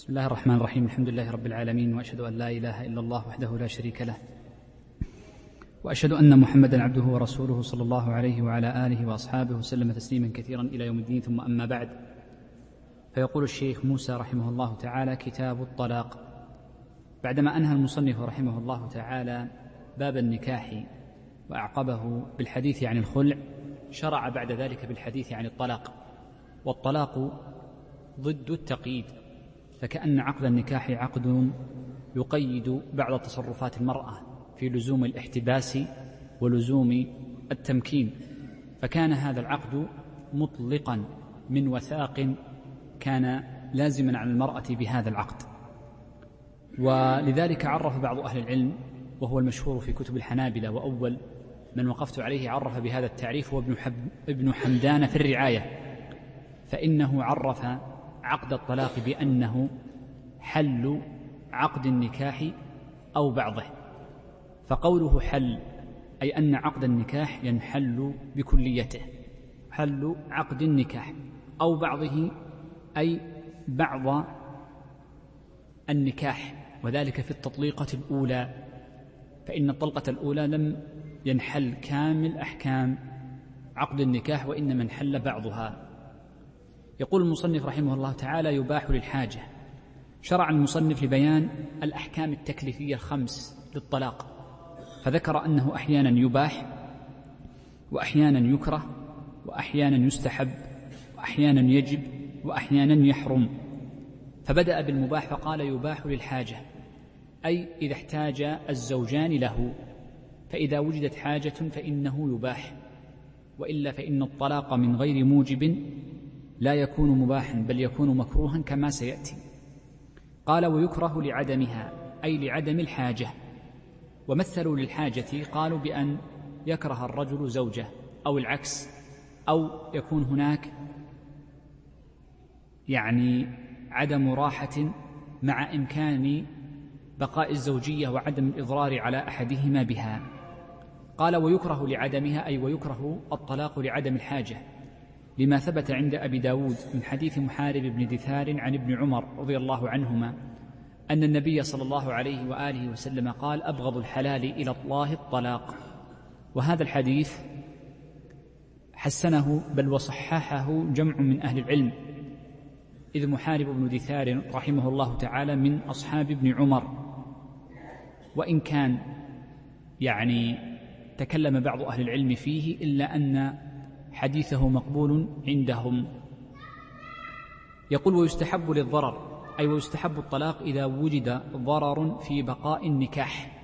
بسم الله الرحمن الرحيم الحمد لله رب العالمين واشهد ان لا اله الا الله وحده لا شريك له واشهد ان محمدا عبده ورسوله صلى الله عليه وعلى اله واصحابه وسلم تسليما كثيرا إلى يوم الدين ثم اما بعد فيقول الشيخ موسى رحمه الله تعالى كتاب الطلاق بعدما انهى المصنف رحمه الله تعالى باب النكاح واعقبه بالحديث عن الخلع شرع بعد ذلك بالحديث عن الطلاق والطلاق ضد التقييد فكأن عقد النكاح عقد يقيد بعض تصرفات المرأة في لزوم الاحتباس ولزوم التمكين. فكان هذا العقد مطلقا من وثاق كان لازما على المرأة بهذا العقد. ولذلك عرف بعض أهل العلم وهو المشهور في كتب الحنابلة وأول من وقفت عليه عرف بهذا التعريف هو ابن, حب ابن حمدان في الرعاية. فإنه عرف عقد الطلاق بأنه حل عقد النكاح أو بعضه. فقوله حل أي أن عقد النكاح ينحل بكليته. حل عقد النكاح أو بعضه أي بعض النكاح. وذلك في التطليقة الأولى. فإن الطلقة الأولى لم ينحل كامل أحكام عقد النكاح وإنما انحل بعضها. يقول المصنف رحمه الله تعالى يباح للحاجة. شرع المصنف لبيان الأحكام التكليفية الخمس للطلاق. فذكر أنه أحيانا يباح وأحيانا يكره وأحيانا يستحب وأحيانا يجب وأحيانا يحرم. فبدأ بالمباح فقال يباح للحاجة أي إذا احتاج الزوجان له. فإذا وجدت حاجة فإنه يباح وإلا فإن الطلاق من غير موجب لا يكون مباحا بل يكون مكروها كما سيأتي. قال ويكره لعدمها أي لعدم الحاجة. ومثلوا للحاجة قالوا بأن يكره الرجل زوجه أو العكس أو يكون هناك يعني عدم راحة مع إمكان بقاء الزوجية وعدم الإضرار على أحدهما بها. قال ويكره لعدمها أي ويكره الطلاق لعدم الحاجة. لما ثبت عند أبي داود من حديث محارب بن دثار عن ابن عمر رضي الله عنهما أن النبي صلى الله عليه وآله وسلم قال أبغض الحلال إلى الله الطلاق. وهذا الحديث حسنه بل وصححه جمع من أهل العلم إذ محارب بن دثار رحمه الله تعالى من أصحاب ابن عمر. وإن كان يعني تكلم بعض أهل العلم فيه إلا أن حديثه مقبول عندهم. يقول ويستحب للضرر أي ويستحب الطلاق إذا وجد ضرر في بقاء النكاح.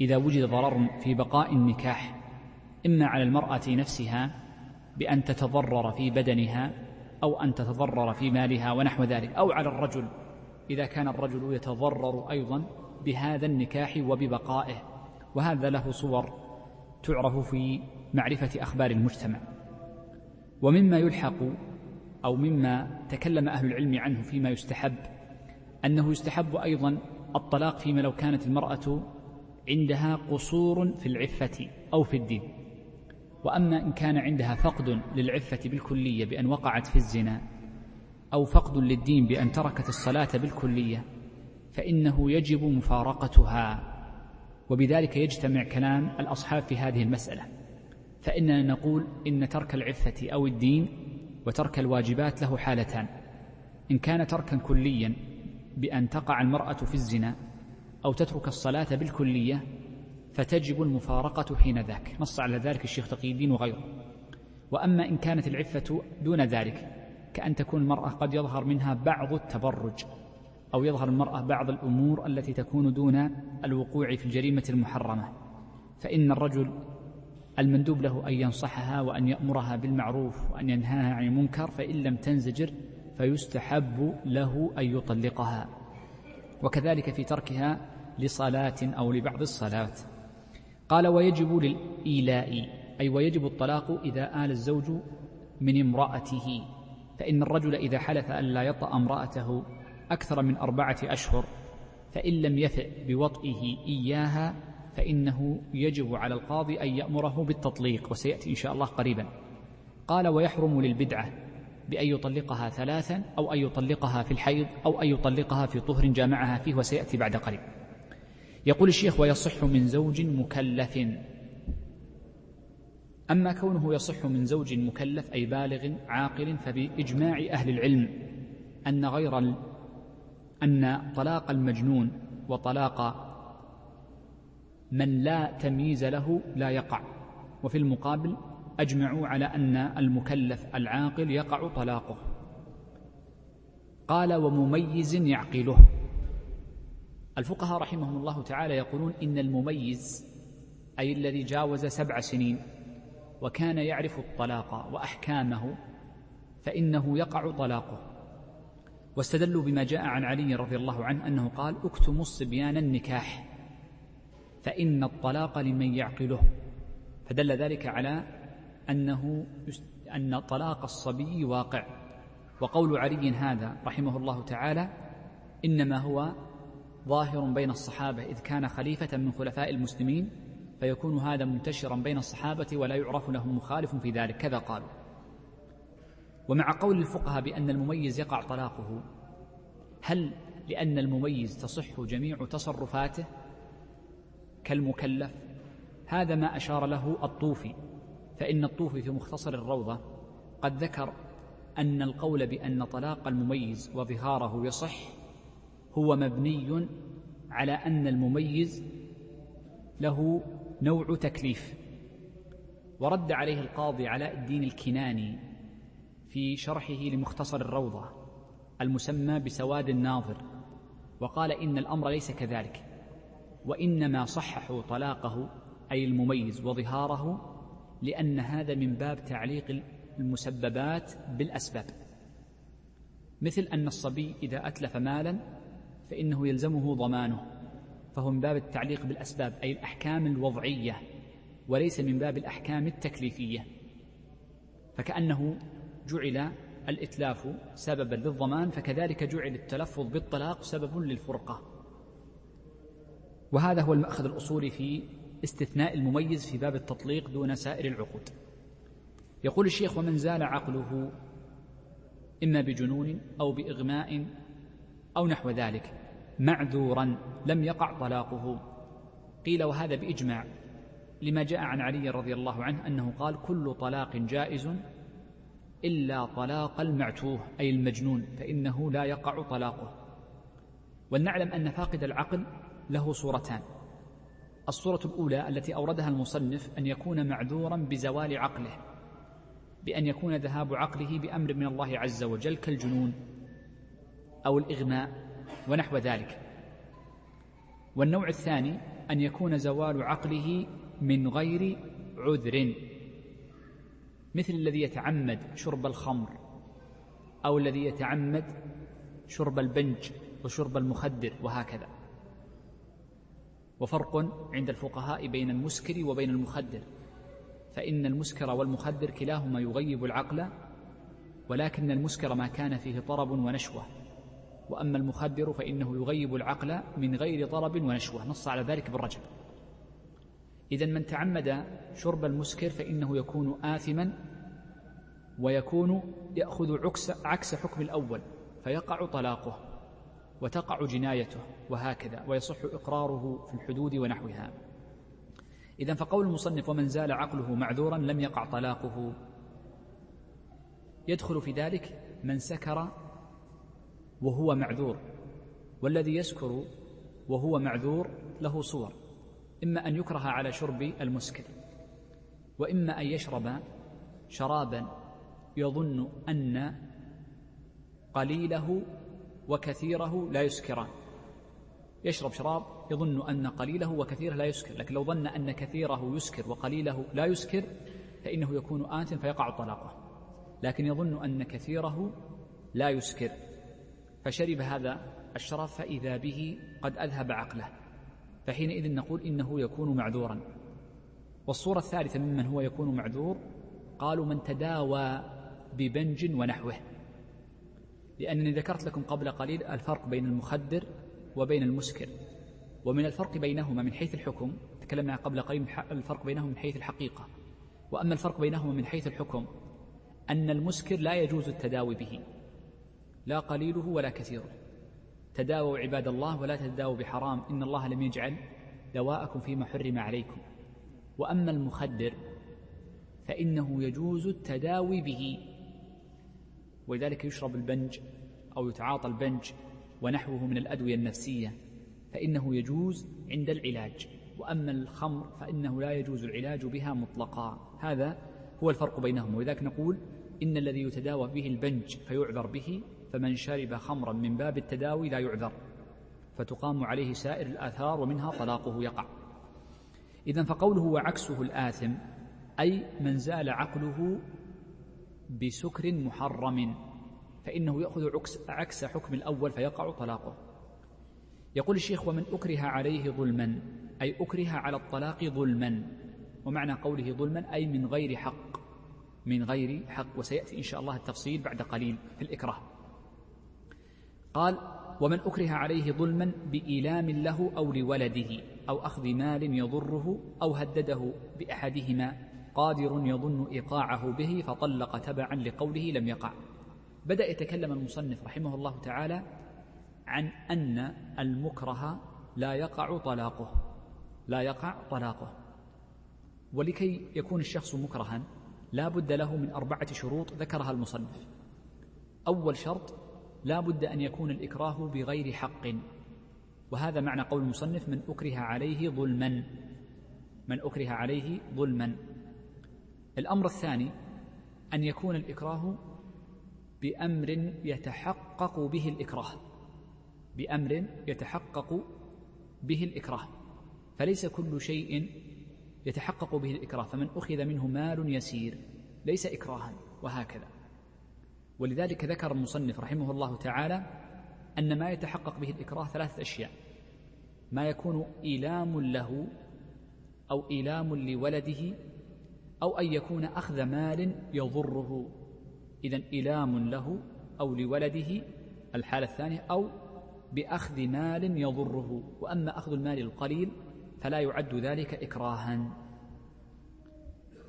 إذا وجد ضرر في بقاء النكاح. إما على المرأة نفسها بأن تتضرر في بدنها أو أن تتضرر في مالها ونحو ذلك أو على الرجل إذا كان الرجل يتضرر أيضا بهذا النكاح وببقائه. وهذا له صور تعرف في معرفة أخبار المجتمع. ومما يلحق أو مما تكلم أهل العلم عنه فيما يستحب أنه يستحب أيضا الطلاق فيما لو كانت المرأة عندها قصور في العفة أو في الدين. وأما إن كان عندها فقد للعفة بالكلية بأن وقعت في الزنا أو فقد للدين بأن تركت الصلاة بالكلية فإنه يجب مفارقتها وبذلك يجتمع كلام الأصحاب في هذه المسألة. فإننا نقول إن ترك العفة أو الدين وترك الواجبات له حالتان. إن كان تركا كليا بأن تقع المرأة في الزنا أو تترك الصلاة بالكلية فتجب المفارقة حين ذاك. نص على ذلك الشيخ تقي الدين وغيره. وأما إن كانت العفة دون ذلك كأن تكون المرأة قد يظهر منها بعض التبرج أو يظهر المرأة بعض الأمور التي تكون دون الوقوع في الجريمة المحرمة. فإن الرجل المندوب له أن ينصحها وأن يأمرها بالمعروف وأن ينهاها عن المنكر فإن لم تنزجر فيستحب له أن يطلقها. وكذلك في تركها لصلاة أو لبعض الصلاة. قال ويجب للإيلاء أي ويجب الطلاق إذا آل الزوج من امرأته. فإن الرجل إذا حلف أن لا يطأ امرأته أكثر من أربعة أشهر فإن لم يفئ بوطئه إياها فإنه يجب على القاضي أن يأمره بالتطليق وسيأتي إن شاء الله قريبا. قال ويحرم للبدعة بأن يطلقها ثلاثا أو أن يطلقها في الحيض أو أن يطلقها في طهر جامعها فيه وسيأتي بعد قريب. يقول الشيخ ويصح من زوج مكلف. أما كونه يصح من زوج مكلف أي بالغ عاقل فبإجماع أهل العلم أن غير أن طلاق المجنون وطلاق من لا تمييز له لا يقع. وفي المقابل أجمعوا على أن المكلف العاقل يقع طلاقه. قال ومميز يعقله. الفقهاء رحمهم الله تعالى يقولون إن المميز أي الذي جاوز سبع سنين وكان يعرف الطلاق وأحكامه فإنه يقع طلاقه. واستدلوا بما جاء عن علي رضي الله عنه أنه قال اكتموا الصبيان النكاح. فإن الطلاق لمن يعقله. فدل ذلك على أنه أن طلاق الصبي واقع. وقول علي هذا رحمه الله تعالى إنما هو ظاهر بين الصحابة إذ كان خليفة من خلفاء المسلمين فيكون هذا منتشرا بين الصحابة ولا يعرف لهم مخالف في ذلك. كذا قالوا. ومع قول الفقهاء بأن المميز يقع طلاقه هل لأن المميز تصح جميع تصرفاته؟ كالمكلف. هذا ما أشار له الطوفي فإن الطوفي في مختصر الروضة قد ذكر أن القول بأن طلاق المميز وظهاره يصح هو مبني على أن المميز له نوع تكليف. ورد عليه القاضي علاء الدين الكناني في شرحه لمختصر الروضة المسمى بسواد الناظر وقال إن الأمر ليس كذلك. وإنما صححوا طلاقه أي المميز وظهاره لأن هذا من باب تعليق المسببات بالأسباب. مثل أن الصبي إذا أتلف مالا فإنه يلزمه ضمانه فهو من باب التعليق بالأسباب أي الأحكام الوضعية وليس من باب الأحكام التكليفية. فكأنه جعل الإتلاف سببا للضمان فكذلك جعل التلفظ بالطلاق سبب للفرقة. وهذا هو المأخذ الأصولي في استثناء المميز في باب التطليق دون سائر العقود. يقول الشيخ ومن زال عقله إما بجنون أو بإغماء أو نحو ذلك معذورا لم يقع طلاقه. قيل وهذا بإجماع لما جاء عن علي رضي الله عنه أنه قال كل طلاق جائز إلا طلاق المعتوه أي المجنون فإنه لا يقع طلاقه. ولنعلم أن فاقد العقل له صورتان. الصورة الأولى التي أوردها المصنف أن يكون معذورا بزوال عقله بأن يكون ذهاب عقله بأمر من الله عز وجل كالجنون أو الإغماء ونحو ذلك. والنوع الثاني أن يكون زوال عقله من غير عذر مثل الذي يتعمد شرب الخمر أو الذي يتعمد شرب البنج وشرب المخدر وهكذا. وفرق عند الفقهاء بين المسكر وبين المخدر فإن المسكر والمخدر كلاهما يغيب العقل ولكن المسكر ما كان فيه طرب ونشوة وأما المخدر فإنه يغيب العقل من غير طرب ونشوة نص على ذلك بالرجب إذا من تعمد شرب المسكر فإنه يكون آثما ويكون يأخذ عكس, عكس حكم الأول فيقع طلاقه. وتقع جنايته وهكذا ويصح إقراره في الحدود ونحوها. إذا فقول المصنف ومن زال عقله معذورا لم يقع طلاقه. يدخل في ذلك من سكر وهو معذور والذي يسكر وهو معذور له صور إما أن يكره على شرب المسكر وإما أن يشرب شرابا يظن أن قليله وكثيره لا يسكران. يشرب شراب يظن أن قليله وكثيره لا يسكر لكن لو ظن أن كثيره يسكر وقليله لا يسكر فإنه يكون آت فيقع طلاقه. لكن يظن أن كثيره لا يسكر. فشرب هذا الشراب فإذا به قد أذهب عقله. فحينئذ نقول إنه يكون معذورا. والصورة الثالثة ممن هو يكون معذور قالوا من تداوى ببنج ونحوه. لأنني ذكرت لكم قبل قليل الفرق بين المخدر وبين المسكر ومن الفرق بينهما من حيث الحكم تكلمنا قبل قليل الفرق بينهما من حيث الحقيقة. وأما الفرق بينهما من حيث الحكم أن المسكر لا يجوز التداوي به لا قليله ولا كثيره. تداووا عباد الله ولا تتداووا بحرام إن الله لم يجعل دواءكم فيما حرم عليكم. وأما المخدر فإنه يجوز التداوي به. ولذلك يشرب البنج أو يتعاطى البنج ونحوه من الأدوية النفسية فإنه يجوز عند العلاج. وأما الخمر فإنه لا يجوز العلاج بها مطلقا. هذا هو الفرق بينهم. ولذلك نقول إن الذي يتداوى به البنج فيعذر به فمن شرب خمرا من باب التداوي لا يعذر. فتقام عليه سائر الآثار ومنها طلاقه يقع. إذا فقوله وعكسه الآثم أي من زال عقله بسكر محرم فإنه يأخذ عكس حكم الأول فيقع طلاقه. يقول الشيخ ومن أكره عليه ظلما أي أكره على الطلاق ظلما. ومعنى قوله ظلما أي من غير حق من غير حق. وسيأتي إن شاء الله التفصيل بعد قليل في الإكراه. قال ومن أكره عليه ظلما بإيلام له أو لولده أو أخذ مال يضره أو هدده بأحدهما قادر يظن إيقاعه به فطلق تبعا لقوله لم يقع. بدأ يتكلم المصنف رحمه الله تعالى عن أن المكره لا يقع طلاقه. لا يقع طلاقه. ولكي يكون الشخص مكرها لا بد له من أربعة شروط ذكرها المصنف. أول شرط لا بد أن يكون الإكراه بغير حق. وهذا معنى قول المصنف من أكره عليه ظلما. من أكره عليه ظلما. الأمر الثاني أن يكون الإكراه بأمر يتحقق به الإكراه بأمر يتحقق به الإكراه فليس كل شيء يتحقق به الإكراه فمن أخذ منه مال يسير ليس إكراها وهكذا. ولذلك ذكر المصنف رحمه الله تعالى أن ما يتحقق به الإكراه ثلاثة أشياء. ما يكون إيلام له أو إيلام لولده أو أن يكون أخذ مال يضره. إذا إيلام له أو لولده الحالة الثانية أو بأخذ مال يضره. وأما أخذ المال القليل فلا يعد ذلك إكراها.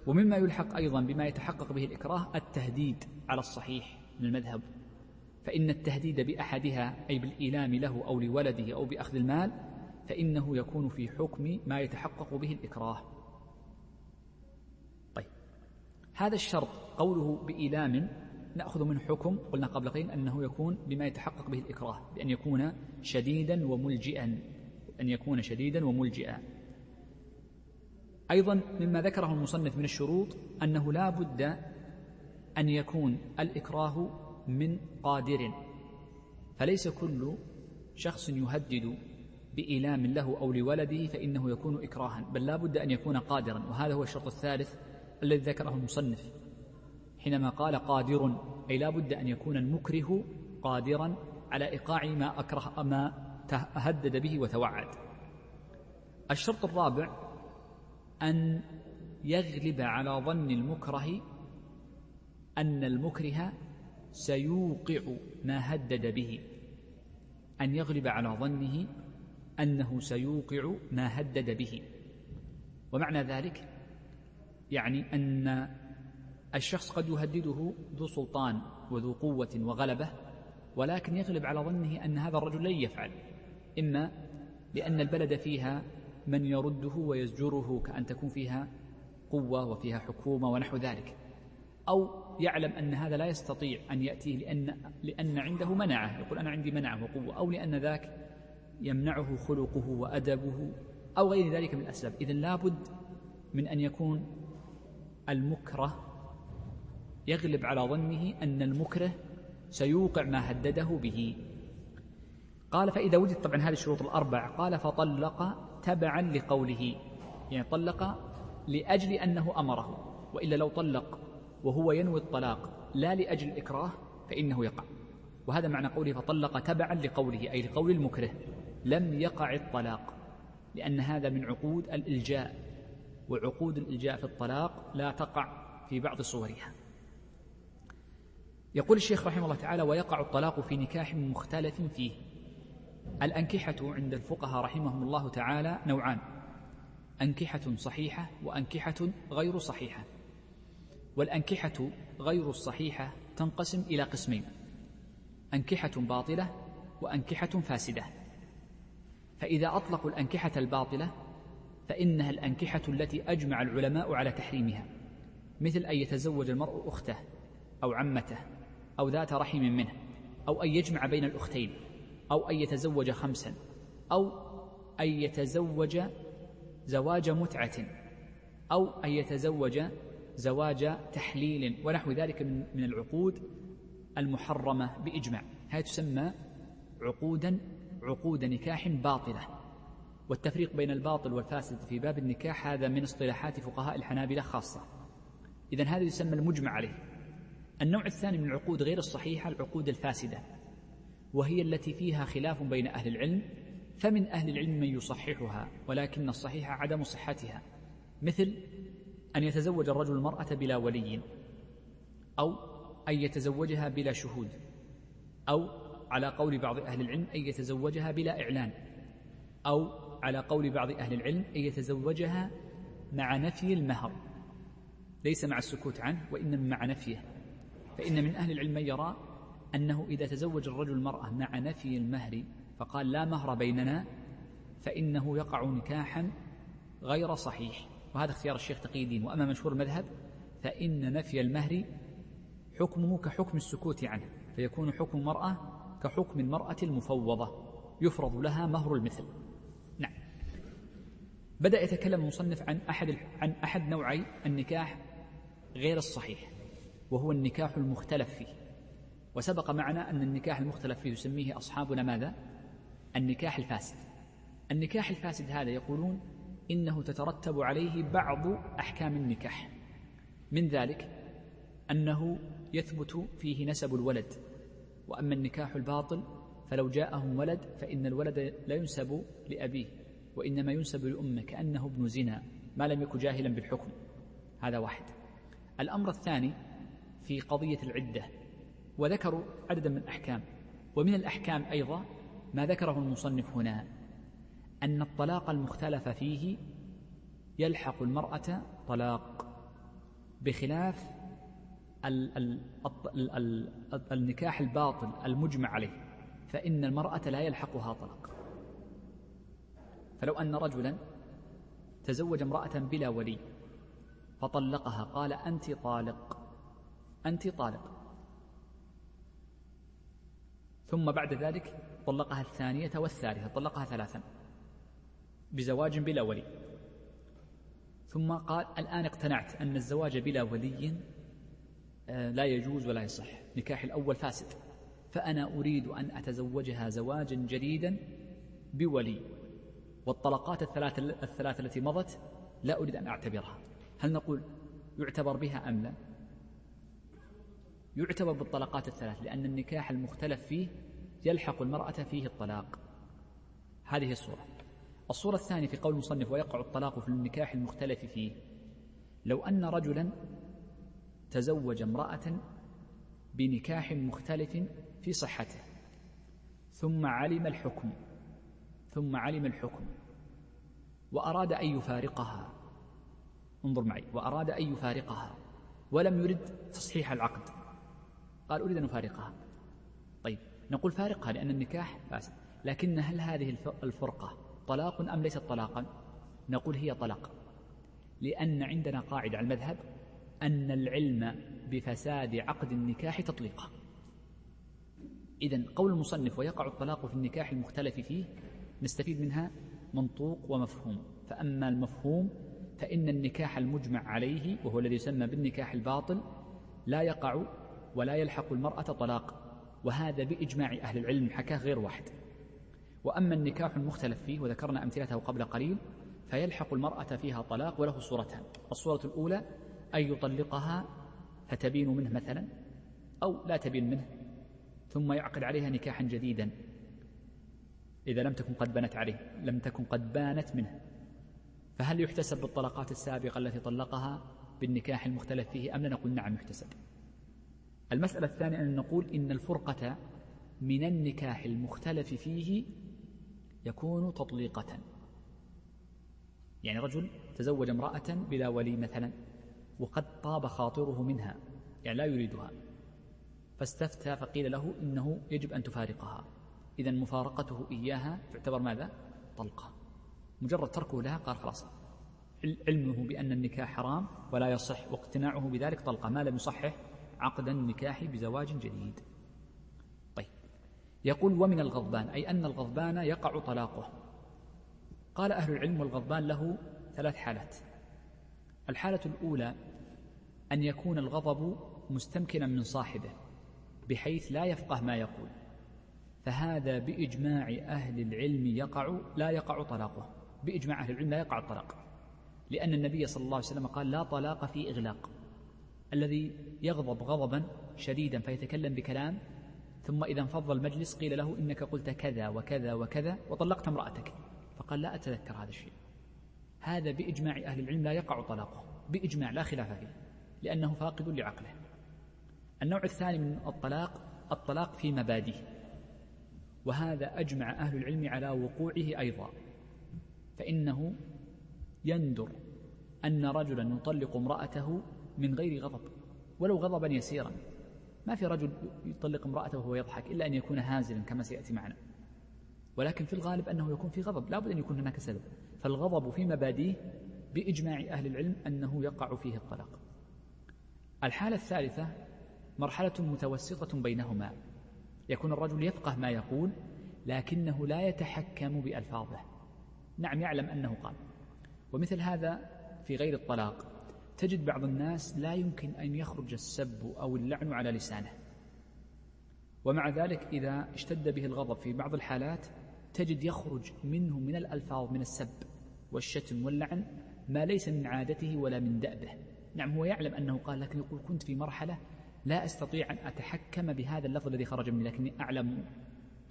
ومما يلحق أيضا بما يتحقق به الإكراه التهديد على الصحيح من المذهب. فإن التهديد بأحدها أي بالإيلام له أو لولده أو بأخذ المال فإنه يكون في حكم ما يتحقق به الإكراه طيب هذا الشرط قوله بإيلام نأخذ من حكم قلنا قبل قليل أنه يكون بما يتحقق به الإكراه بأن يكون شديدا وملجئا أن يكون شديدا وملجئا. أيضا مما ذكره المصنف من الشروط أنه لا بد أن يكون الإكراه من قادر. فليس كل شخص يهدد بإيلام له أو لولده فإنه يكون إكراها بل لا بد أن يكون قادرا وهذا هو الشرط الثالث الذي ذكره المصنف حينما قال قادر أي لا بد أن يكون المكره قادرا على إيقاع ما أكره ما تهدد به وتوعد. الشرط الرابع أن يغلب على ظن المكره أن المكره سيوقع ما هدد به. أن يغلب على ظنه أنه سيوقع ما هدد به. ومعنى ذلك يعني أن الشخص قد يهدده ذو سلطان وذو قوة وغلبة ولكن يغلب على ظنه أن هذا الرجل لن يفعل إما لأن البلد فيها من يرده ويزجره كأن تكون فيها قوة وفيها حكومة ونحو ذلك أو يعلم أن هذا لا يستطيع أن يأتيه لأن, لأن عنده منعه يقول أنا عندي منعه وقوة أو لأن ذاك يمنعه خلقه وأدبه أو غير ذلك من الأسباب. إذن لابد من أن يكون المكره يغلب على ظنه أن المكره سيوقع ما هدده به. قال فإذا وجد طبعا هذه الشروط الأربع قال فطلق تبعا لقوله. يعني طلق لأجل أنه أمره وإلا لو طلق وهو ينوي الطلاق لا لأجل الإكراه فإنه يقع. وهذا معنى قوله فطلق تبعا لقوله أي لقول المكره لم يقع الطلاق لأن هذا من عقود الإلجاء. وعقود الإلجاء في الطلاق لا تقع في بعض صورها. يقول الشيخ رحمه الله تعالى ويقع الطلاق في نكاح مختلف فيه. الأنكحة عند الفقهاء رحمهم الله تعالى نوعان أنكحة صحيحة وأنكحة غير صحيحة. والأنكحة غير الصحيحة تنقسم إلى قسمين أنكحة باطلة وأنكحة فاسدة. فإذا أطلقوا الأنكحة الباطلة فإنها الأنكحة التي أجمع العلماء على تحريمها مثل أن يتزوج المرء أخته أو عمته أو ذات رحم منه أو أن يجمع بين الأختين أو أن يتزوج خمسا أو أن يتزوج زواج متعة أو أن يتزوج زواج تحليل ونحو ذلك من العقود المحرمة بإجماع. هذه تسمى عقودا عقود نكاح باطلة. والتفريق بين الباطل والفاسد في باب النكاح هذا من اصطلاحات فقهاء الحنابلة خاصة. إذا هذا يسمى المجمع عليه. النوع الثاني من العقود غير الصحيحة العقود الفاسدة وهي التي فيها خلاف بين أهل العلم فمن أهل العلم من يصححها ولكن الصحيح عدم صحتها مثل أن يتزوج الرجل المرأة بلا ولي أو أن يتزوجها بلا شهود أو على قول بعض أهل العلم أن يتزوجها بلا إعلان أو على قول بعض أهل العلم أن يتزوجها مع نفي المهر. ليس مع السكوت عنه وإنما مع نفيه. فإن من أهل العلم من يرى أنه إذا تزوج الرجل المرأة مع نفي المهر فقال لا مهر بيننا فإنه يقع نكاحا غير صحيح. وهذا اختيار الشيخ تقي الدين وأما مشهور المذهب فإن نفي المهر حكمه كحكم السكوت عنه. فيكون حكم المرأة كحكم المرأة المفوضة. يفرض لها مهر المثل. بدأ يتكلم المصنف عن أحد عن أحد نوعي النكاح غير الصحيح وهو النكاح المختلف فيه. وسبق معنا أن النكاح المختلف فيه يسميه أصحابنا ماذا؟ النكاح الفاسد. النكاح الفاسد هذا يقولون إنه تترتب عليه بعض أحكام النكاح. من ذلك أنه يثبت فيه نسب الولد وأما النكاح الباطل فلو جاءهم ولد فإن الولد لا ينسب لأبيه. وإنما ينسب لأمة كأنه ابن زنا ما لم يكن جاهلا بالحكم. هذا واحد. الأمر الثاني في قضية العدة وذكروا عددا من الأحكام. ومن الأحكام أيضا ما ذكره المصنف هنا أن الطلاق المختلف فيه يلحق المرأة طلاق بخلاف ال ال ال ال النكاح الباطل المجمع عليه فإن المرأة لا يلحقها طلاق. فلو أن رجلا تزوج امرأة بلا ولي فطلقها قال أنت طالق أنت طالق. ثم بعد ذلك طلقها الثانية والثالثة طلقها ثلاثا بزواج بلا ولي. ثم قال الآن اقتنعت أن الزواج بلا ولي آه، لا يجوز ولا يصح نكاح الأول فاسد. فأنا أريد أن أتزوجها زواجا جديدا بولي. والطلقات الثلاث الثلاث التي مضت لا أريد أن أعتبرها. هل نقول يعتبر بها أم لا؟ يعتبر بالطلقات الثلاث لأن النكاح المختلف فيه يلحق المرأة فيه الطلاق. هذه الصورة. الصورة الثانية في قول المصنف ويقع الطلاق في النكاح المختلف فيه. لو أن رجلا تزوج امرأة بنكاح مختلف في صحته ثم علم الحكم ثم علم الحكم وأراد أن يفارقها. انظر معي. وأراد أن يفارقها. ولم يرد تصحيح العقد. قال أريد أن أفارقها. طيب نقول فارقها لأن النكاح فاسد. لكن هل هذه الفرقة طلاق أم ليست طلاقا؟ نقول هي طلاق. لأن عندنا قاعدة على المذهب أن العلم بفساد عقد النكاح تطليقه إذا قول المصنف ويقع الطلاق في النكاح المختلف فيه نستفيد منها منطوق ومفهوم. فأما المفهوم فإن النكاح المجمع عليه وهو الذي يسمى بالنكاح الباطل لا يقع ولا يلحق المرأة طلاق وهذا بإجماع أهل العلم حكاه غير واحد. وأما النكاح المختلف فيه وذكرنا أمثلته قبل قليل فيلحق المرأة فيها طلاق وله صورتان الصورة الأولى أن يطلقها فتبين منه مثلا أو لا تبين منه ثم يعقد عليها نكاحا جديدا. إذا لم تكن قد بنت عليه لم تكن قد بانت منه. فهل يحتسب بالطلقات السابقة التي طلقها بالنكاح المختلف فيه أم لا نقول نعم يحتسب؟ المسألة الثانية أن نقول إن الفرقة من النكاح المختلف فيه يكون تطليقة. يعني رجل تزوج امرأة بلا ولي مثلا وقد طاب خاطره منها يعني لا يريدها فاستفتى فقيل له إنه يجب أن تفارقها. إذا مفارقته إياها تعتبر ماذا؟ طلقة. مجرد تركه لها قال خلاص. علمه بأن النكاح حرام ولا يصح واقتناعه بذلك طلقة. ما لم يصحح عقد النكاح بزواج جديد. طيب. يقول ومن الغضبان أي أن الغضبان يقع طلاقه. قال أهل العلم والغضبان له ثلاث حالات. الحالة الأولى أن يكون الغضب مستمكنا من صاحبه بحيث لا يفقه ما يقول. فهذا بإجماع أهل العلم يقع لا يقع طلاقه. بإجماع أهل العلم لا يقع الطلاق. لأن النبي صلى الله عليه وسلم قال لا طلاق في إغلاق. الذي يغضب غضبا شديدا فيتكلم بكلام ثم إذا انفض المجلس قيل له إنك قلت كذا وكذا وكذا وطلقت امرأتك. فقال لا أتذكر هذا الشيء. هذا بإجماع أهل العلم لا يقع طلاقه. بإجماع لا خلاف فيه. لأنه فاقد لعقله. النوع الثاني من الطلاق الطلاق في مبادئه. وهذا أجمع أهل العلم على وقوعه أيضا. فإنه يندر أن رجلا يطلق امرأته من غير غضب ولو غضبا يسيرا. ما في رجل يطلق امرأته وهو يضحك إلا أن يكون هازلا كما سيأتي معنا. ولكن في الغالب أنه يكون في غضب لا بد أن يكون هناك سبب. فالغضب في مبادئه بإجماع أهل العلم أنه يقع فيه الطلاق. الحالة الثالثة مرحلة متوسطة بينهما. يكون الرجل يفقه ما يقول لكنه لا يتحكم بألفاظه. نعم يعلم أنه قال. ومثل هذا في غير الطلاق تجد بعض الناس لا يمكن أن يخرج السب أو اللعن على لسانه. ومع ذلك إذا اشتد به الغضب في بعض الحالات تجد يخرج منه من الألفاظ من السب والشتم واللعن ما ليس من عادته ولا من دأبه. نعم هو يعلم أنه قال لكن يقول كنت في مرحلة لا أستطيع أن أتحكم بهذا اللفظ الذي خرج مني لكني أعلم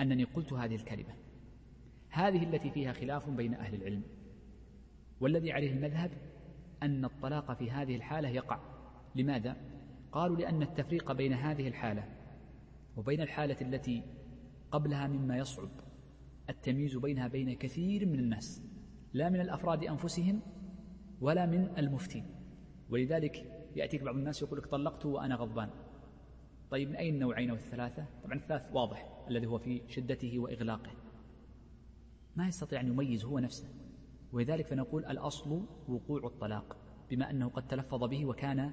أنني قلت هذه الكلمة. هذه التي فيها خلاف بين أهل العلم والذي عليه المذهب أن الطلاق في هذه الحالة يقع. لماذا؟ قالوا لأن التفريق بين هذه الحالة وبين الحالة التي قبلها مما يصعب التمييز بينها بين كثير من الناس لا من الأفراد أنفسهم ولا من المفتين ولذلك يأتيك بعض الناس يقول لك طلقت وأنا غضبان. طيب من أي النوعين أو الثلاثة؟ طبعا الثالث واضح الذي هو في شدته وإغلاقه. ما يستطيع أن يميز هو نفسه. ولذلك فنقول الأصل وقوع الطلاق بما أنه قد تلفظ به وكان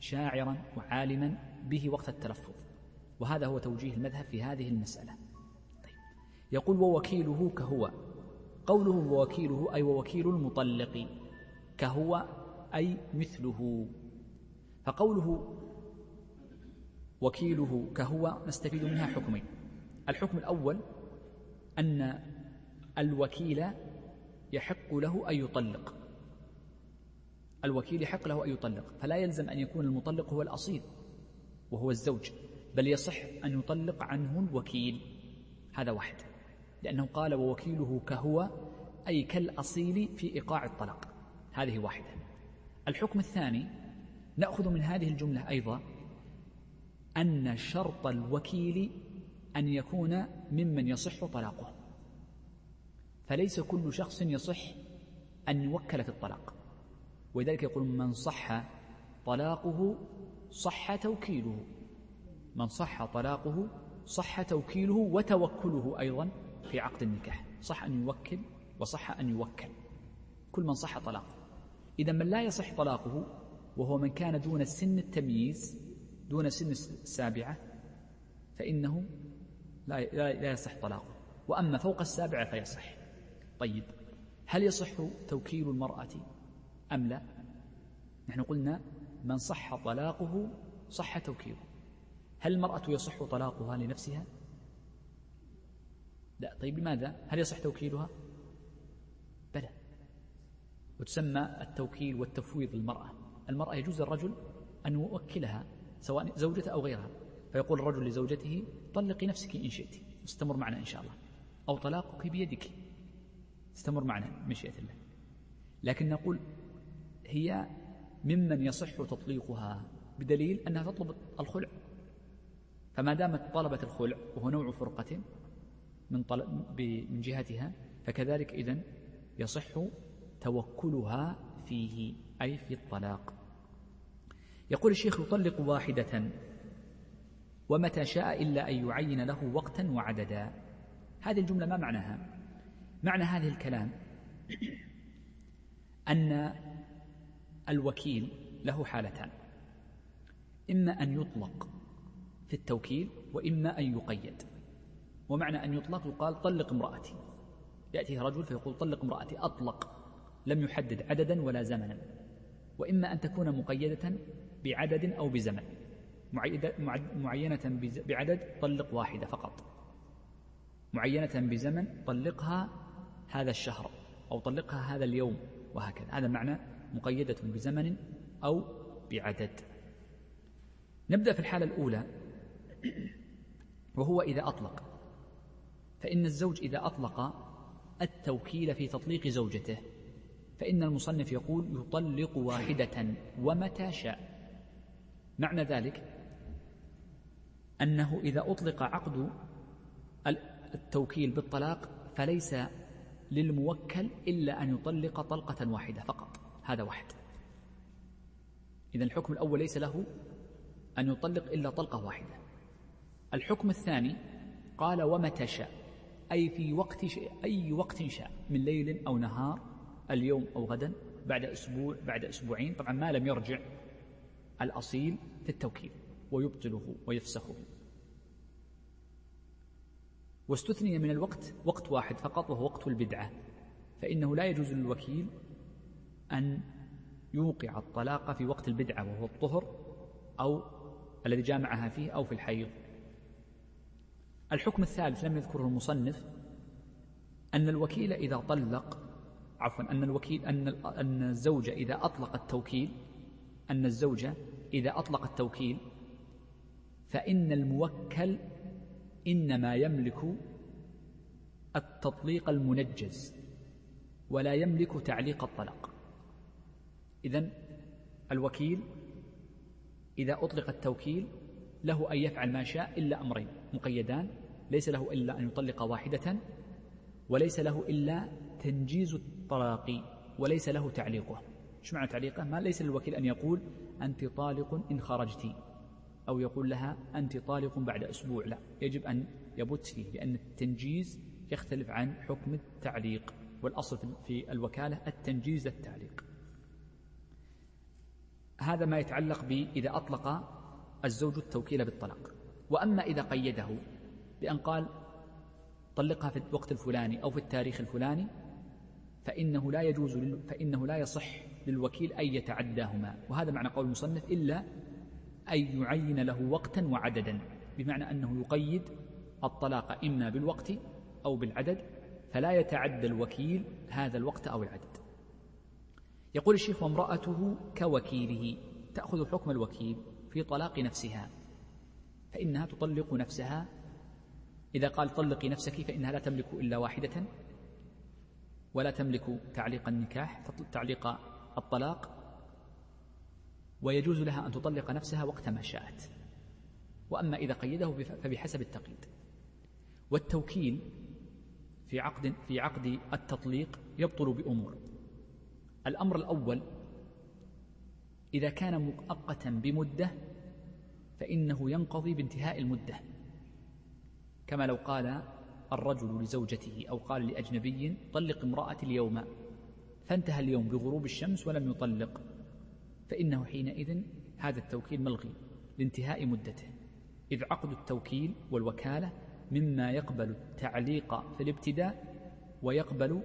شاعرا وعالما به وقت التلفظ. وهذا هو توجيه المذهب في هذه المسألة. طيب. يقول ووكيله كهو. قوله ووكيله أي ووكيل المطلق كهو أي مثله. فقوله وكيله كهو نستفيد منها حكمين. الحكم الأول أن الوكيل يحق له أن يطلق. الوكيل يحق له أن يطلق. فلا يلزم أن يكون المطلق هو الأصيل وهو الزوج بل يصح أن يطلق عنه الوكيل. هذا واحد. لأنه قال ووكيله كهو أي كالأصيل في إيقاع الطلاق. هذه واحدة. الحكم الثاني نأخذ من هذه الجملة أيضا أن شرط الوكيل أن يكون ممن يصح طلاقه. فليس كل شخص يصح أن يوكل في الطلاق. ولذلك يقول من صح طلاقه صح توكيله. من صح طلاقه صح توكيله وتوكله أيضا في عقد النكاح. صح أن يوكل وصح أن يوكل. كل من صح طلاقه. إذا من لا يصح طلاقه وهو من كان دون سن التمييز دون سن السابعة فإنه لا لا يصح طلاقه. وأما فوق السابعة فيصح. طيب هل يصح توكيل المرأة أم لا؟ نحن قلنا من صح طلاقه صح توكيله. هل المرأة يصح طلاقها لنفسها؟ لا. طيب لماذا؟ هل يصح توكيلها؟ بلى. وتسمى التوكيل والتفويض للمرأة. المرأة يجوز للرجل أن يوكلها سواء زوجته أو غيرها. فيقول الرجل لزوجته طلقي نفسك إن شئت. استمر معنا إن شاء الله. أو طلاقك بيدك. استمر معنا مشيئة الله. لكن نقول هي ممن يصح تطليقها بدليل أنها تطلب الخلع. فما دامت طلبت الخلع وهو نوع فرقة من, طلب من جهتها فكذلك إذن يصح توكلها فيه أي في الطلاق. يقول الشيخ يطلق واحدة. ومتى شاء إلا أن يعين له وقتا وعددا. هذه الجملة ما معناها؟ معنى هذه الكلام أن الوكيل له حالتان. إما أن يطلق في التوكيل وإما أن يقيد. ومعنى أن يطلق يقال طلق امرأتي. يأتي رجل فيقول طلق امرأتي. أطلق. لم يحدد عددا ولا زمنا. وإما أن تكون مقيدة بعدد أو بزمن. معينة بعدد طلق واحدة فقط. معينة بزمن طلقها هذا الشهر أو طلقها هذا اليوم وهكذا. هذا معنى مقيدة بزمن أو بعدد. نبدأ في الحالة الأولى. وهو إذا أطلق. فإن الزوج إذا أطلق التوكيل في تطليق زوجته. فإن المصنف يقول يطلق واحدة ومتى شاء. معنى ذلك أنه إذا أطلق عقد التوكيل بالطلاق فليس للموكل إلا أن يطلق طلقة واحدة فقط هذا واحد. إذا الحكم الأول ليس له أن يطلق إلا طلقة واحدة. الحكم الثاني قال ومتى شاء أي في وقت أي وقت شاء من ليل أو نهار اليوم أو غدا بعد أسبوع بعد أسبوعين. طبعا ما لم يرجع الأصيل في التوكيل ويبطله ويفسخه. واستثني من الوقت وقت واحد فقط وهو وقت البدعة. فإنه لا يجوز للوكيل أن يوقع الطلاق في وقت البدعة وهو الطهر أو الذي جامعها فيه أو في الحيض. الحكم الثالث لم يذكره المصنف أن الوكيل إذا طلق عفوا أن الوكيل أن أن الزوجة إذا أطلق التوكيل أن الزوجة إذا أطلق التوكيل فإن الموكل إنما يملك التطليق المنجز ولا يملك تعليق الطلاق. إذا الوكيل إذا أطلق التوكيل له أن يفعل ما شاء إلا أمرين مقيدان ليس له إلا أن يطلق واحدة وليس له إلا تنجيز الطلاق وليس له تعليقه. إيش معنى تعليقه؟ ما ليس للوكيل أن يقول أنت طالق إن خرجت أو يقول لها أنت طالق بعد أسبوع لا يجب أن يبت فيه لأن التنجيز يختلف عن حكم التعليق والأصل في الوكالة التنجيز التعليق. هذا ما يتعلق بإذا أطلق الزوج التوكيل بالطلاق. وأما إذا قيده بأن قال طلقها في الوقت الفلاني أو في التاريخ الفلاني فإنه لا يجوز فإنه لا يصح للوكيل أن يتعداهما. وهذا معنى قول المصنف إلا أن يعين له وقتا وعددا بمعنى أنه يقيد الطلاق إما بالوقت أو بالعدد فلا يتعدى الوكيل هذا الوقت أو العدد. يقول الشيخ وامرأته كوكيله تأخذ حكم الوكيل في طلاق نفسها فإنها تطلق نفسها. إذا قال طلقي نفسك فإنها لا تملك إلا واحدة ولا تملك تعليق النكاح تعليق الطلاق ويجوز لها أن تطلق نفسها وقت ما شاءت. وأما إذا قيده فبحسب التقييد. والتوكيل في عقد في عقد التطليق يبطل بأمور. الأمر الأول إذا كان مؤقتا بمدة فإنه ينقضي بانتهاء المدة. كما لو قال الرجل لزوجته أو قال لأجنبي طلق امرأتي اليوم. فانتهى اليوم بغروب الشمس ولم يطلق. فإنه حينئذ هذا التوكيل ملغي لانتهاء مدته. إذ عقد التوكيل والوكالة مما يقبل التعليق في الابتداء ويقبل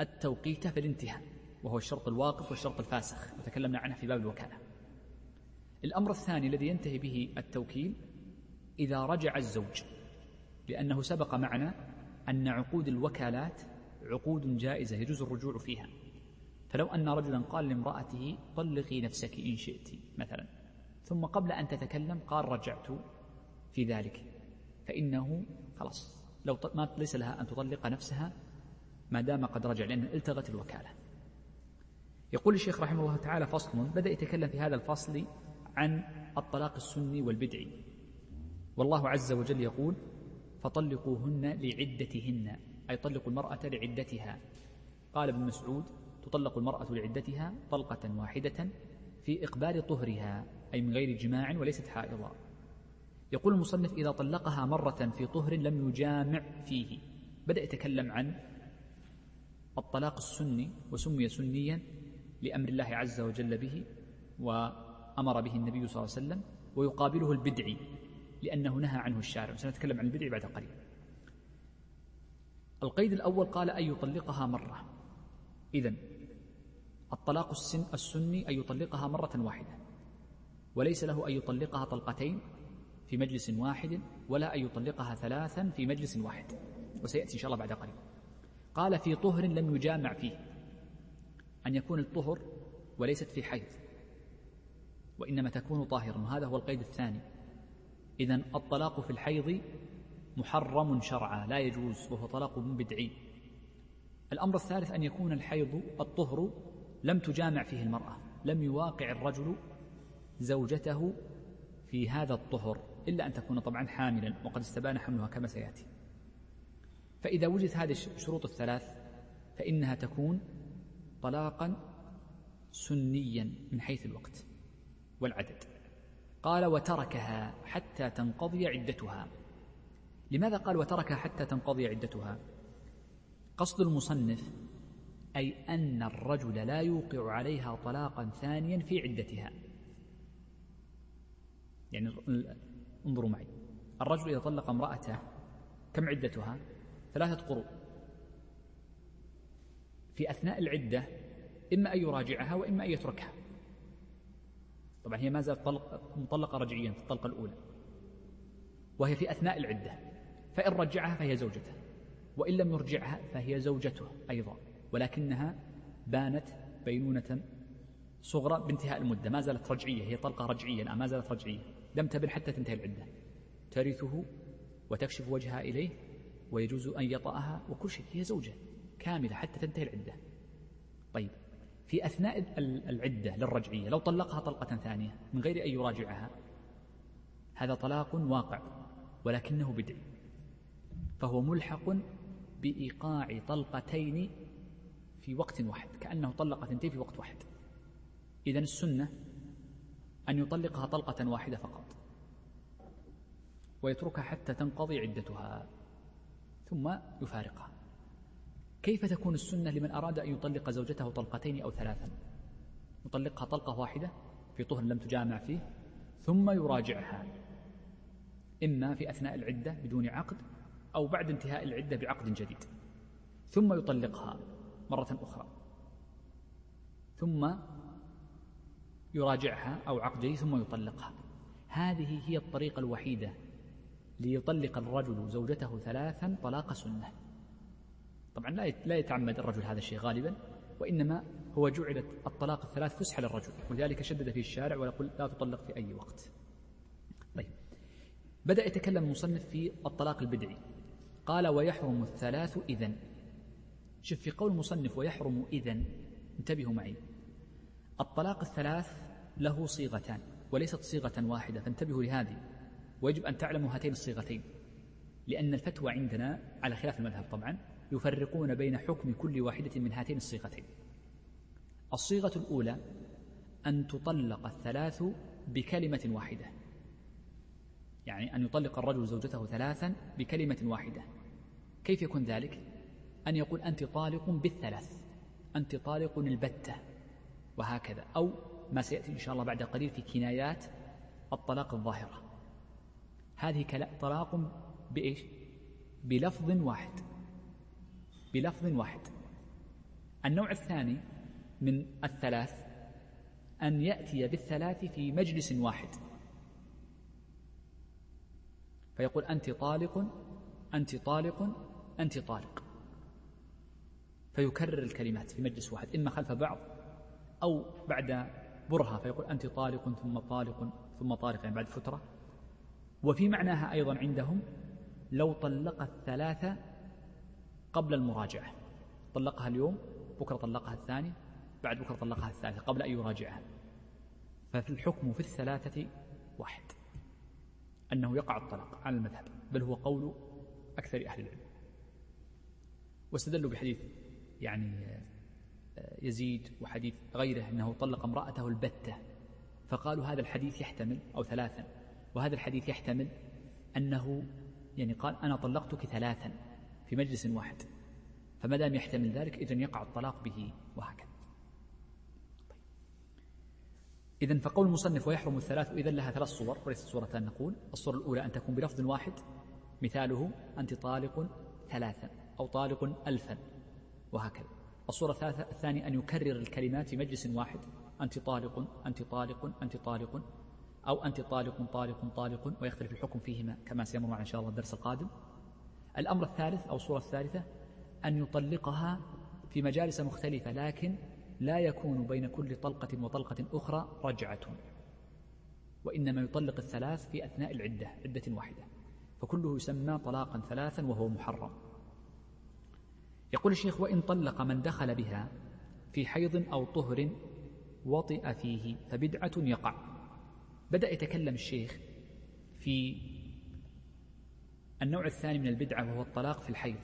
التوقيت في الانتهاء وهو الشرط الواقف والشرط الفاسخ. وتكلمنا عنه في باب الوكالة. الأمر الثاني الذي ينتهي به التوكيل إذا رجع الزوج لأنه سبق معنا أن عقود الوكالات عقود جائزة يجوز الرجوع فيها. فلو أن رجلا قال لامرأته طلقي نفسك إن شئت مثلا ثم قبل أن تتكلم قال رجعت في ذلك فإنه خلاص لو ما ليس لها أن تطلق نفسها ما دام قد رجع لأن التغت الوكالة. يقول الشيخ رحمه الله تعالى فصل بدأ يتكلم في هذا الفصل عن الطلاق السني والبدعي. والله عز وجل يقول فطلقوهن لعدتهن أي طلقوا المرأة لعدتها. قال ابن مسعود تطلق المرأة لعدتها طلقة واحدة في إقبال طهرها أي من غير جماع وليست حائضا. يقول المصنف إذا طلقها مرة في طهر لم يجامع فيه. بدأ يتكلم عن الطلاق السني وسمي سنيا لأمر الله عز وجل به وأمر به النبي صلى الله عليه وسلم ويقابله البدعي لأنه نهى عنه الشارع. سنتكلم عن البدعي بعد قليل. القيد الأول قال أن يطلقها مرة. إذن الطلاق السن السني أن يطلقها مرة واحدة وليس له أن يطلقها طلقتين في مجلس واحد ولا أن يطلقها ثلاثا في مجلس واحد. وسيأتي إن شاء الله بعد قليل. قال في طهر لم يجامع فيه أن يكون الطهر وليست في حيض وإنما تكون طاهرا. وهذا هو القيد الثاني. إذا الطلاق في الحيض محرم شرعا لا يجوز وهو طلاق بدعي. الأمر الثالث أن يكون الحيض الطهر لم تجامع فيه المرأة لم يواقع الرجل زوجته في هذا الطهر إلا أن تكون طبعا حاملا وقد استبان حملها كما سيأتي. فإذا وجدت هذه الشروط الثلاث فإنها تكون طلاقا سنيا من حيث الوقت والعدد. قال وتركها حتى تنقضي عدتها. لماذا قال وتركها حتى تنقضي عدتها؟ قصد المصنف أي أن الرجل لا يوقع عليها طلاقا ثانيا في عدتها. يعني انظروا معي. الرجل إذا طلق امرأته كم عدتها؟ ثلاثة قروء في أثناء العدة إما أن يراجعها وإما أن يتركها. طبعا هي ما زالت مطلقة رجعيا في الطلقة الأولى. وهي في أثناء العدة. فإن رجعها فهي زوجته. وإن لم يرجعها فهي زوجته أيضا. ولكنها بانت بينونة صغرى بانتهاء المدة. ما زالت رجعية هي طلقة رجعية الآن ما زالت رجعية. لم تبن حتى تنتهي العدة. ترثه وتكشف وجهها إليه ويجوز أن يطأها وكل شيء. هي زوجة كاملة حتى تنتهي العدة. طيب في أثناء العدة للرجعية لو طلقها طلقة ثانية من غير أن يراجعها هذا طلاق واقع ولكنه بدعي فهو ملحق بإيقاع طلقتين في وقت واحد كأنه طلق ثنتين في وقت واحد. إذا السنة أن يطلقها طلقة واحدة فقط. ويتركها حتى تنقضي عدتها ثم يفارقها. كيف تكون السنة لمن أراد أن يطلق زوجته طلقتين أو ثلاثا؟ يطلقها طلقة واحدة في طهر لم تجامع فيه ثم يراجعها. إما في أثناء العدة بدون عقد أو بعد انتهاء العدة بعقد جديد ثم يطلقها. مرة أخرى. ثم يراجعها أو عقد جديد ثم يطلقها. هذه هي الطريقة الوحيدة ليطلق الرجل زوجته ثلاثا طلاق سنة. طبعا لا يتعمد الرجل هذا الشيء غالبا وإنما هو جعلت الطلاق الثلاث فسحة للرجل ولذلك شدد فيه الشارع ويقول لا تطلق في أي وقت. طيب. بدأ يتكلم المصنف في الطلاق البدعي. قال ويحرم الثلاث إذن. شوف في قول المصنف ويحرم إذن انتبهوا معي. الطلاق الثلاث له صيغتان وليست صيغة واحدة فانتبهوا لهذه. ويجب أن تعلموا هاتين الصيغتين. لأن الفتوى عندنا على خلاف المذهب طبعا يفرقون بين حكم كل واحدة من هاتين الصيغتين. الصيغة الأولى أن تطلق الثلاث بكلمة واحدة. يعني أن يطلق الرجل زوجته ثلاثا بكلمة واحدة. كيف يكون ذلك؟ أن يقول أنت طالق بالثلاث أنت طالق البتة وهكذا أو ما سيأتي إن شاء الله بعد قليل في كنايات الطلاق الظاهرة. هذه طلاق بإيش؟ بلفظ واحد بلفظ واحد. النوع الثاني من الثلاث أن يأتي بالثلاث في مجلس واحد. فيقول أنت طالق أنت طالق أنت طالق. فيكرر الكلمات في مجلس واحد إما خلف بعض أو بعد برهة فيقول أنت طالق ثم طالق ثم طالق يعني بعد فترة. وفي معناها أيضا عندهم لو طلق الثلاثة قبل المراجعة. طلقها اليوم بكرة طلقها الثاني بعد بكرة طلقها الثالثة قبل أن يراجعها. ففي الحكم في الثلاثة واحد أنه يقع الطلاق على المذهب بل هو قول أكثر أهل العلم. واستدلوا بحديث يعني آه، يزيد وحديث غيره أنه طلق امرأته البتة. فقالوا هذا الحديث يحتمل أو ثلاثا. وهذا الحديث يحتمل أنه يعني قال أنا طلقتك ثلاثا في مجلس واحد. فما دام يحتمل ذلك إذن يقع الطلاق به وهكذا. طيب. إذن فقول المصنف ويحرم الثلاث إذن لها ثلاث صور وليست صورتان نقول. الصورة الأولى أن تكون بلفظ واحد مثاله أنت طالق ثلاثا أو طالق ألفا. وهكذا. الصورة الثانية أن يكرر الكلمات في مجلس واحد. أنت طالق أنت طالق أنت طالق. أو أنت طالق طالق طالق ويختلف الحكم فيهما كما سيمر معنا إن شاء الله الدرس القادم. الأمر الثالث أو الصورة الثالثة أن يطلقها في مجالس مختلفة لكن لا يكون بين كل طلقة وطلقة أخرى رجعة. وإنما يطلق الثلاث في أثناء العدة عدة واحدة. فكله يسمى طلاقا ثلاثا وهو محرم. يقول الشيخ وإن طلق من دخل بها في حيض أو طهر وطئ فيه فبدعة يقع. بدأ يتكلم الشيخ في النوع الثاني من البدعة وهو الطلاق في الحيض.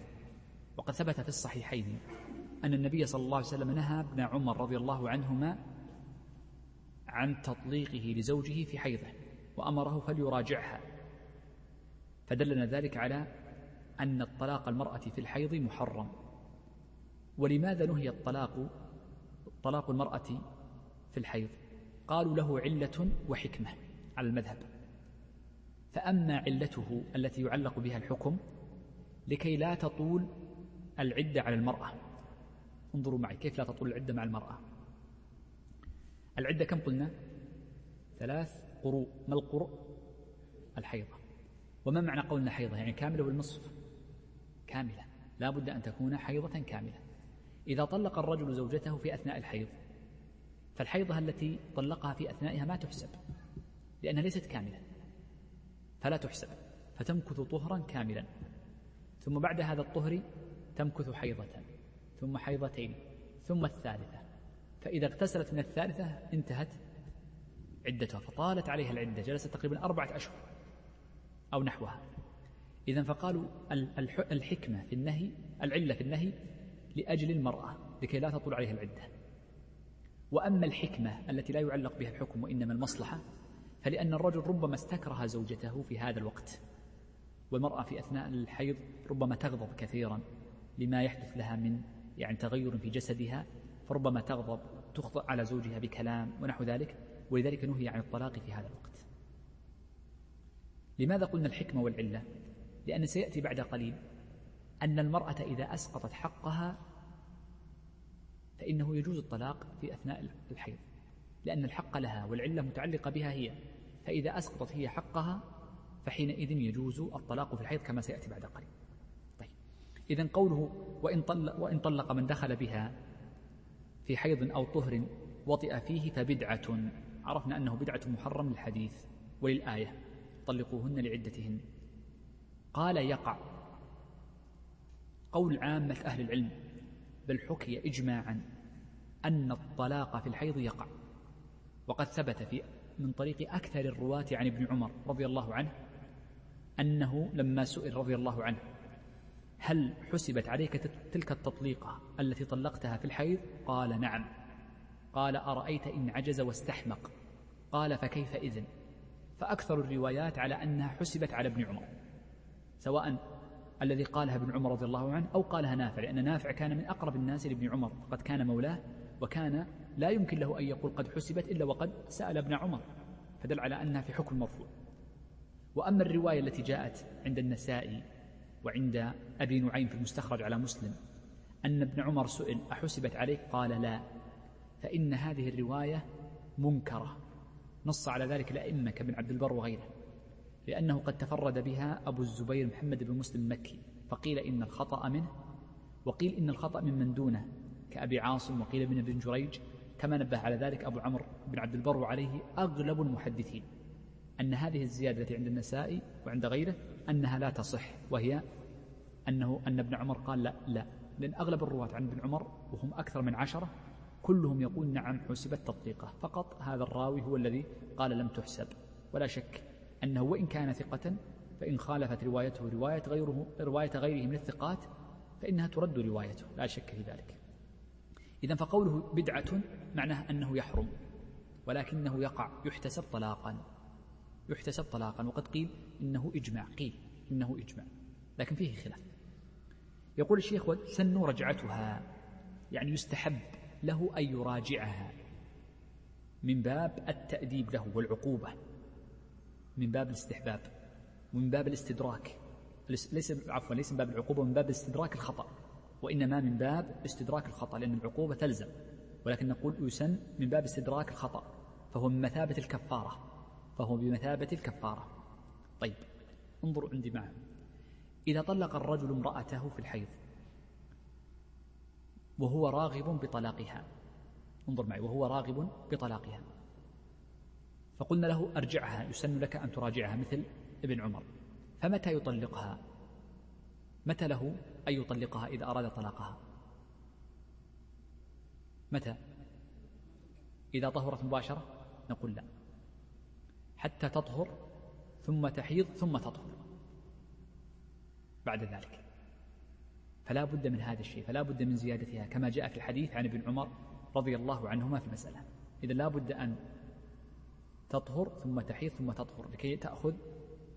وقد ثبت في الصحيحين أن النبي صلى الله عليه وسلم نهى ابن عمر رضي الله عنهما عن تطليقه لزوجه في حيضه وأمره فليراجعها. فدلنا ذلك على أن الطلاق المرأة في الحيض محرم. ولماذا نهي الطلاق طلاق المرأة في الحيض؟ قالوا له علة وحكمة على المذهب. فأما علته التي يعلق بها الحكم لكي لا تطول العدة على المرأة. انظروا معي كيف لا تطول العدة مع المرأة. العدة كم قلنا؟ ثلاث قروء. ما القروء؟ الحيضة. وما معنى قولنا حيضة؟ يعني كاملة والنصف كاملة. لا بد أن تكون حيضة كاملة. إذا طلق الرجل زوجته في أثناء الحيض فالحيضة التي طلقها في أثنائها ما تحسب لأنها ليست كاملة فلا تحسب فتمكث طهرا كاملا ثم بعد هذا الطهر تمكث حيضة ثم حيضتين ثم الثالثة فإذا اغتسلت من الثالثة انتهت عدتها فطالت عليها العدة جلست تقريبا أربعة أشهر أو نحوها. إذا فقالوا الحكمة في النهي العلة في النهي لأجل المرأة لكي لا تطول عليها العدة. وأما الحكمة التي لا يعلق بها الحكم وإنما المصلحة فلأن الرجل ربما استكره زوجته في هذا الوقت. والمرأة في أثناء الحيض ربما تغضب كثيرا لما يحدث لها من يعني تغير في جسدها فربما تغضب تخطئ على زوجها بكلام ونحو ذلك ولذلك نهي عن الطلاق في هذا الوقت. لماذا قلنا الحكمة والعلة؟ لأن سيأتي بعد قليل أن المرأة إذا أسقطت حقها فإنه يجوز الطلاق في أثناء الحيض لأن الحق لها والعلة متعلقة بها هي فإذا أسقطت هي حقها فحينئذ يجوز الطلاق في الحيض كما سيأتي بعد قليل طيب إذا قوله وإن طلق, وإن طلق من دخل بها في حيض أو طهر وطئ فيه فبدعة عرفنا أنه بدعة محرم للحديث وللآية طلقوهن لعدتهن. قال يقع قول عامة أهل العلم بل حكي إجماعا أن الطلاق في الحيض يقع. وقد ثبت في من طريق أكثر الرواة عن ابن عمر رضي الله عنه أنه لما سئل رضي الله عنه هل حسبت عليك تلك التطليقة التي طلقتها في الحيض؟ قال نعم. قال أرأيت إن عجز واستحمق؟ قال فكيف إذن؟ فأكثر الروايات على أنها حسبت على ابن عمر سواء الذي قالها ابن عمر رضي الله عنه أو قالها نافع لأن نافع كان من أقرب الناس لابن عمر فقد كان مولاه وكان لا يمكن له أن يقول قد حسبت إلا وقد سأل ابن عمر فدل على أنها في حكم مرفوع. وأما الرواية التي جاءت عند النسائي وعند أبي نعيم في المستخرج على مسلم أن ابن عمر سئل أحسبت عليك؟ قال لا فإن هذه الرواية منكرة نص على ذلك الأئمة كابن عبد البر وغيره. لأنه قد تفرد بها أبو الزبير محمد بن مسلم المكي فقيل إن الخطأ منه وقيل إن الخطأ من من دونه كأبي عاصم وقيل ابن ابن جريج كما نبه على ذلك أبو عمرو بن عبد البر وعليه أغلب المحدثين أن هذه الزيادة التي عند النسائي وعند غيره أنها لا تصح وهي أنه أن ابن عمر قال لا لا لأن أغلب الرواة عن ابن عمر وهم أكثر من عشرة كلهم يقول نعم حسبت تطبيقه فقط هذا الراوي هو الذي قال لم تحسب ولا شك أنه وإن كان ثقة فإن خالفت روايته رواية غيره رواية غيره من الثقات فإنها ترد روايته لا شك في ذلك. إذا فقوله بدعة معناه أنه يحرم ولكنه يقع يحتسب طلاقا يحتسب طلاقا وقد قيل إنه إجماع قيل إنه إجماع لكن فيه خلاف. يقول الشيخ وسن رجعتها يعني يستحب له أن يراجعها من باب التأديب له والعقوبة. من باب الاستحباب ومن باب الاستدراك. ليس عفوا ليس من باب العقوبة من باب استدراك الخطأ. وإنما من باب استدراك الخطأ لأن العقوبة تلزم. ولكن نقول يسن من باب استدراك الخطأ فهو من مثابة الكفارة. فهو بمثابة الكفارة. طيب انظروا عندي معا. إذا طلق الرجل امرأته في الحيض وهو راغب بطلاقها. انظر معي وهو راغب بطلاقها. فقلنا له أرجعها يسن لك أن تراجعها مثل ابن عمر. فمتى يطلقها؟ متى له أن يطلقها إذا أراد طلاقها؟ متى؟ إذا طهرت مباشرة؟ نقول لا. حتى تطهر ثم تحيض ثم تطهر. بعد ذلك. فلا بد من هذا الشيء فلا بد من زيادتها كما جاء في الحديث عن ابن عمر رضي الله عنهما في المسألة. إذا لا بد أن تطهر ثم تحيض ثم تطهر لكي تأخذ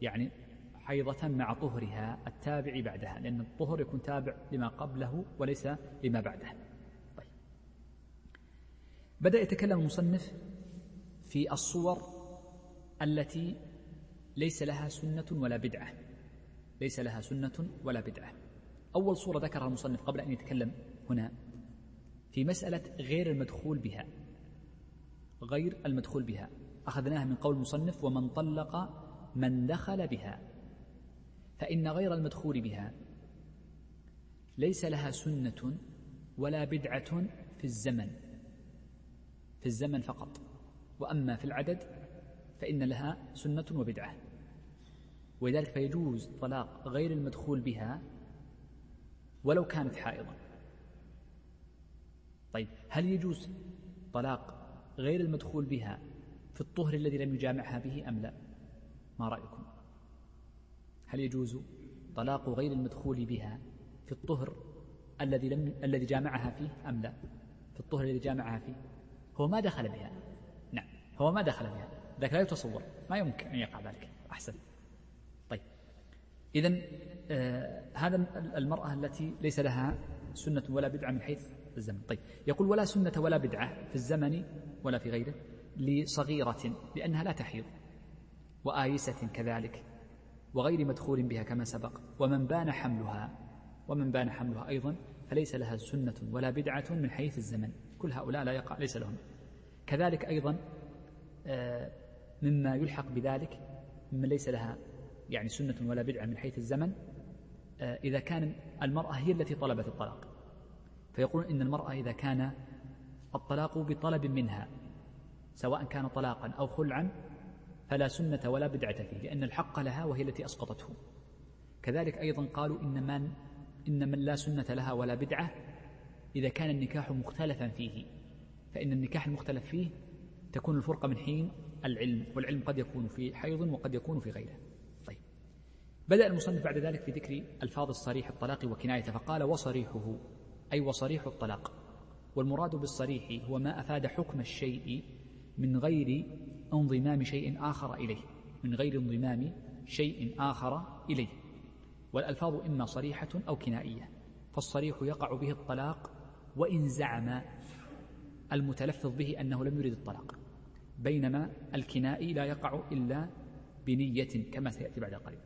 يعني حيضة مع طهرها التابع بعدها لأن الطهر يكون تابع لما قبله وليس لما بعده. طيب. بدأ يتكلم المصنف في الصور التي ليس لها سنة ولا بدعة. ليس لها سنة ولا بدعة. أول صورة ذكرها المصنف قبل أن يتكلم هنا في مسألة غير المدخول بها غير المدخول بها. أخذناها من قول المصنف ومن طلق من دخل بها فإن غير المدخول بها. ليس لها سنة ولا بدعة في الزمن في الزمن فقط. وأما في العدد فإن لها سنة وبدعة. ولذلك فيجوز طلاق غير المدخول بها ولو كانت حائضا. طيب هل يجوز طلاق غير المدخول بها في الطهر الذي لم يجامعها به أم لا؟ ما رأيكم؟ هل يجوز طلاق غير المدخول بها في الطهر الذي لم الذي جامعها فيه أم لا؟ في الطهر الذي جامعها فيه. هو ما دخل بها. نعم هو ما دخل بها. ذاك لا يتصور. ما يمكن أن يقع ذلك. أحسن. طيب. إذا آه هذا المرأة التي ليس لها سنة ولا بدعة من حيث الزمن. طيب. يقول ولا سنة ولا بدعة في الزمن ولا في غيره. لصغيرة لأنها لا تحيض وآيسة كذلك وغير مدخول بها كما سبق ومن بان حملها ومن بان حملها أيضا فليس لها سنة ولا بدعة من حيث الزمن كل هؤلاء لا يقع ليس لهم. كذلك أيضا آه مما يلحق بذلك مما ليس لها يعني سنة ولا بدعة من حيث الزمن آه، إذا كان المرأة هي التي طلبت الطلاق. فيقول إن المرأة إذا كان الطلاق بطلب منها سواء كان طلاقا أو خلعا فلا سنة ولا بدعة فيه لأن الحق لها وهي التي أسقطته. كذلك أيضا قالوا إن من, إن من لا سنة لها ولا بدعة إذا كان النكاح مختلفا فيه. فإن النكاح المختلف فيه تكون الفرقة من حين العلم والعلم قد يكون في حيض وقد يكون في غيره. طيب. بدأ المصنف بعد ذلك في ذكر ألفاظ الصريح الطلاق وكنايته فقال وصريحه أي وصريح الطلاق. والمراد بالصريح هو ما أفاد حكم الشيء من غير انضمام شيء آخر إليه. من غير انضمام شيء آخر إليه. والألفاظ إما صريحة أو كنائية فالصريح يقع به الطلاق وإن زعم المتلفظ به أنه لم يرد الطلاق. بينما الكنائي لا يقع إلا بنية كما سيأتي بعد قليل.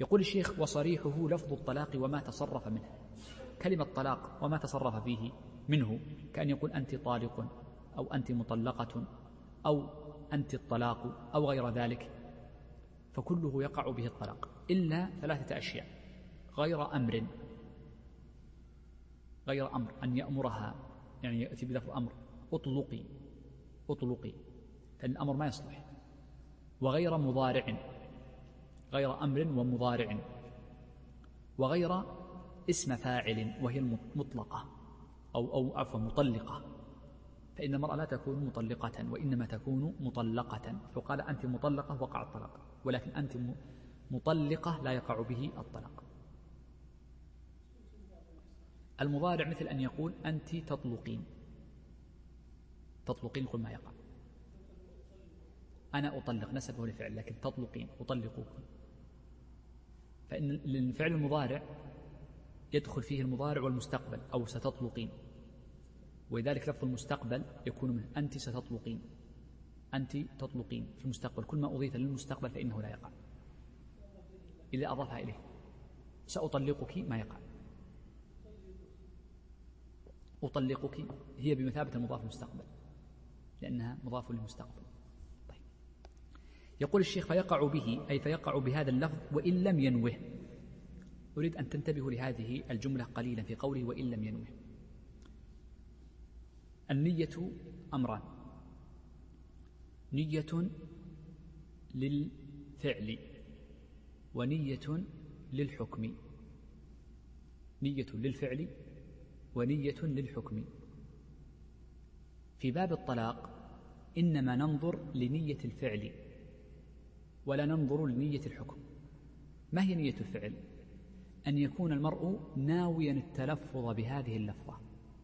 يقول الشيخ وصريحه لفظ الطلاق وما تصرف منه. كلمة طلاق وما تصرف فيه منه كأن يقول أنت طالق. أو أنت مطلقة أو أنت الطلاق أو غير ذلك فكله يقع به الطلاق إلا ثلاثة أشياء غير أمر غير أمر أن يأمرها يعني يأتي بلفظ أمر اطلقي اطلقي فإن الأمر ما يصلح وغير مضارع غير أمر ومضارع وغير اسم فاعل وهي المطلقة أو أو عفوا مطلقة. فإن المرأة لا تكون مطلقة وإنما تكون مطلقة. فقال أنت مطلقة وقع الطلاق ولكن أنت مطلقة لا يقع به الطلاق. المضارع مثل أن يقول أنت تطلقين. تطلقين كل ما يقع. أنا أطلق نسبه لفعل لكن تطلقين أطلقك فإن الفعل المضارع يدخل فيه المضارع والمستقبل أو ستطلقين. ولذلك لفظ المستقبل يكون منه أنت ستطلقين. أنت تطلقين في المستقبل. كل ما أضيف للمستقبل فإنه لا يقع. إذا أضافها إليه. سأطلقك ما يقع. أطلقك هي بمثابة المضاف المستقبل لأنها مضاف للمستقبل. طيب. يقول الشيخ فيقع به أي فيقع بهذا اللفظ وإن لم ينوه. أريد أن تنتبهوا لهذه الجملة قليلا في قوله وإن لم ينوه. النية أمران. نية للفعل ونية للحكم. نية للفعل ونية للحكم. في باب الطلاق إنما ننظر لنية الفعل ولا ننظر لنية الحكم. ما هي نية الفعل؟ أن يكون المرء ناويا التلفظ بهذه اللفظة.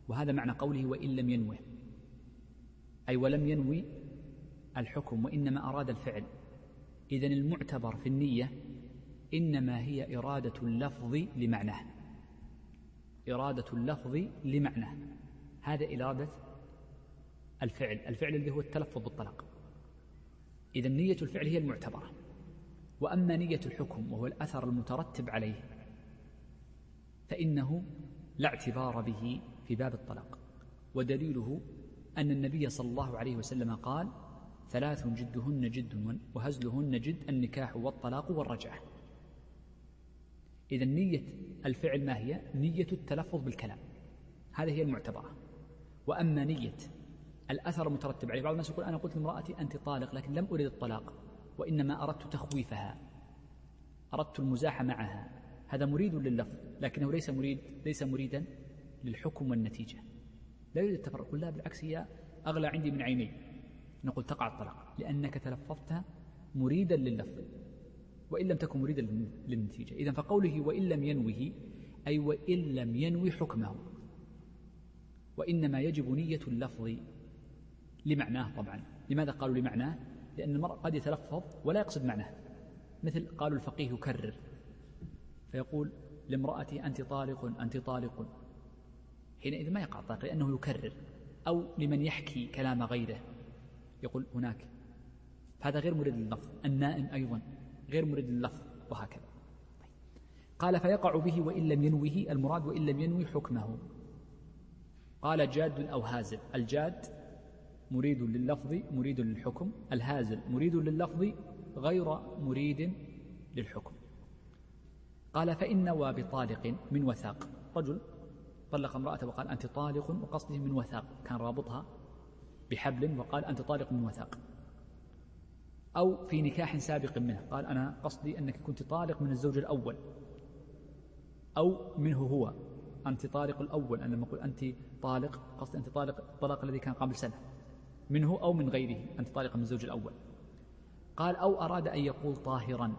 وهذا معنى قوله وإن لم ينوه. أي ولم ينوي الحكم وإنما أراد الفعل. إذن المعتبر في النية إنما هي إرادة اللفظ لمعناه. إرادة اللفظ لمعناه. هذا إرادة الفعل الفعل الذي هو التلفظ بالطلاق إذا نية الفعل هي المعتبرة. وأما نية الحكم وهو الأثر المترتب عليه فإنه لا اعتبار به في باب الطلاق. ودليله أن النبي صلى الله عليه وسلم قال ثلاث جدهن جد وهزلهن جد النكاح والطلاق والرجعة. إذا نية الفعل ما هي؟ نية التلفظ بالكلام. هذه هي المعتبرة. وأما نية الأثر المترتب عليه بعض الناس يقول أنا قلت لامرأتي أنت طالق لكن لم أريد الطلاق وإنما أردت تخويفها أردت المزاح معها. هذا مريد لللفظ لكنه ليس مريد ليس مريدا للحكم والنتيجة. لا يريد التفرق. لا بالعكس هي أغلى عندي من عيني. نقول تقع الطلاق لأنك تلفظت مريدا لللفظ وإن لم تكن مريدا للنتيجة. إذا فقوله وإن لم ينوه أي وإن لم ينوي حكمه. وإنما يجب نية اللفظ لمعناه طبعا. لماذا قالوا لمعناه؟ لأن المرء قد يتلفظ ولا يقصد معناه. مثل قالوا الفقيه يكرر فيقول لامرأتي أنت طالق أنت طالق. حينئذ ما يقع الطلاق لأنه يكرر أو لمن يحكي كلام غيره. يقول هناك. هذا غير مريد لللفظ. النائم أيضا غير مريد لللفظ. وهكذا. قال فيقع به وإن لم ينوه المراد وإن لم ينوي حكمه. قال جاد أو هازل. الجاد مريد لللفظ مريد للحكم. الهازل مريد لللفظ غير مريد للحكم. قال فإن نوى بطالق من وثاق. رجل طلق امرأته وقال أنت طالق وقصده من وثاق كان رابطها بحبل وقال أنت طالق من وثاق. أو في نكاح سابق منه قال أنا قصدي أنك كنت طالق من الزوج الأول أو منه هو أنت طالق الأول أنا لما أقول أنت طالق قصدي أنت طالق الطلاق الذي كان قبل سنة منه أو من غيره أنت طالق من الزوج الأول. قال أو أراد أن يقول طاهرا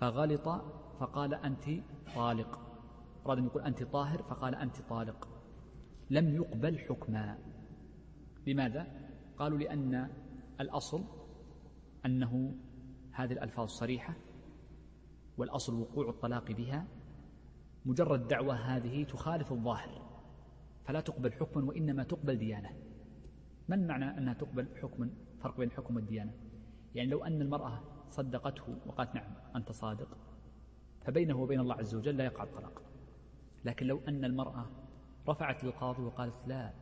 فغلط فقال أنت طالق. أراد أن يقول أنت طاهر فقال أنت طالق. لم يقبل حكما. لماذا؟ قالوا لأن الأصل أنه هذه الألفاظ صريحة والأصل وقوع الطلاق بها. مجرد دعوة هذه تخالف الظاهر فلا تقبل حكما وإنما تقبل ديانة. من معنى أنها تقبل حكما فرق بين الحكم والديانة؟ يعني لو أن المرأة صدقته وقالت نعم أنت صادق فبينه وبين الله عز وجل لا يقع الطلاق. لكن لو أن المرأة رفعت للقاضي وقالت لا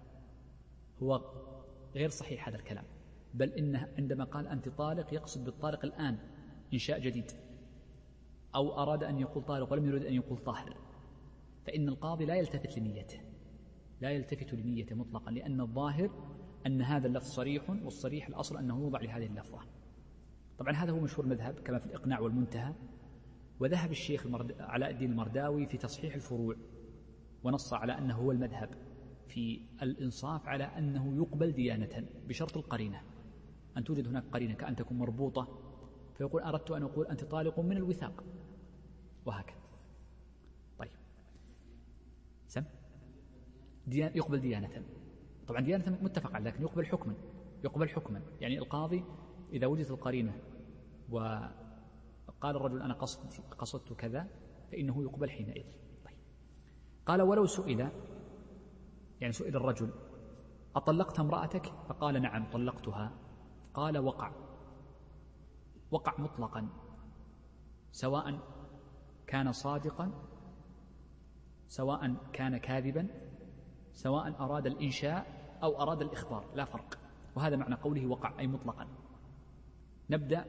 هو غير صحيح هذا الكلام. بل إنه عندما قال أنت طالق يقصد بالطالق الآن إنشاء جديد. أو أراد أن يقول طالق ولم يريد أن يقول طاهر. فإن القاضي لا يلتفت لنيته لا يلتفت لنيته مطلقا لأن الظاهر أن هذا اللفظ صريح والصريح الأصل أنه يوضع لهذه اللفظة. طبعا هذا هو مشهور المذهب كما في الإقناع والمنتهى وذهب الشيخ. علاء الدين المرداوي في تصحيح الفروع. ونص على أنه هو المذهب في الإنصاف على أنه يقبل ديانة بشرط القرينة. أن توجد هناك قرينة كأن تكون مربوطة فيقول أردت أن أقول أنت طالق من الوثاق. وهكذا. طيب. سم. ديان يقبل ديانة. طبعا ديانة متفق عليه لكن يقبل حكما. يقبل حكما. يعني القاضي إذا وجدت القرينة وقال الرجل أنا قصدت, قصدت كذا فإنه يقبل حينئذ. قال ولو سئل يعني سئل الرجل أطلقت امرأتك؟ فقال نعم طلقتها. قال وقع. وقع مطلقا. سواء كان صادقا سواء كان كاذبا سواء أراد الإنشاء أو أراد الإخبار. لا فرق. وهذا معنى قوله وقع أي مطلقا. نبدأ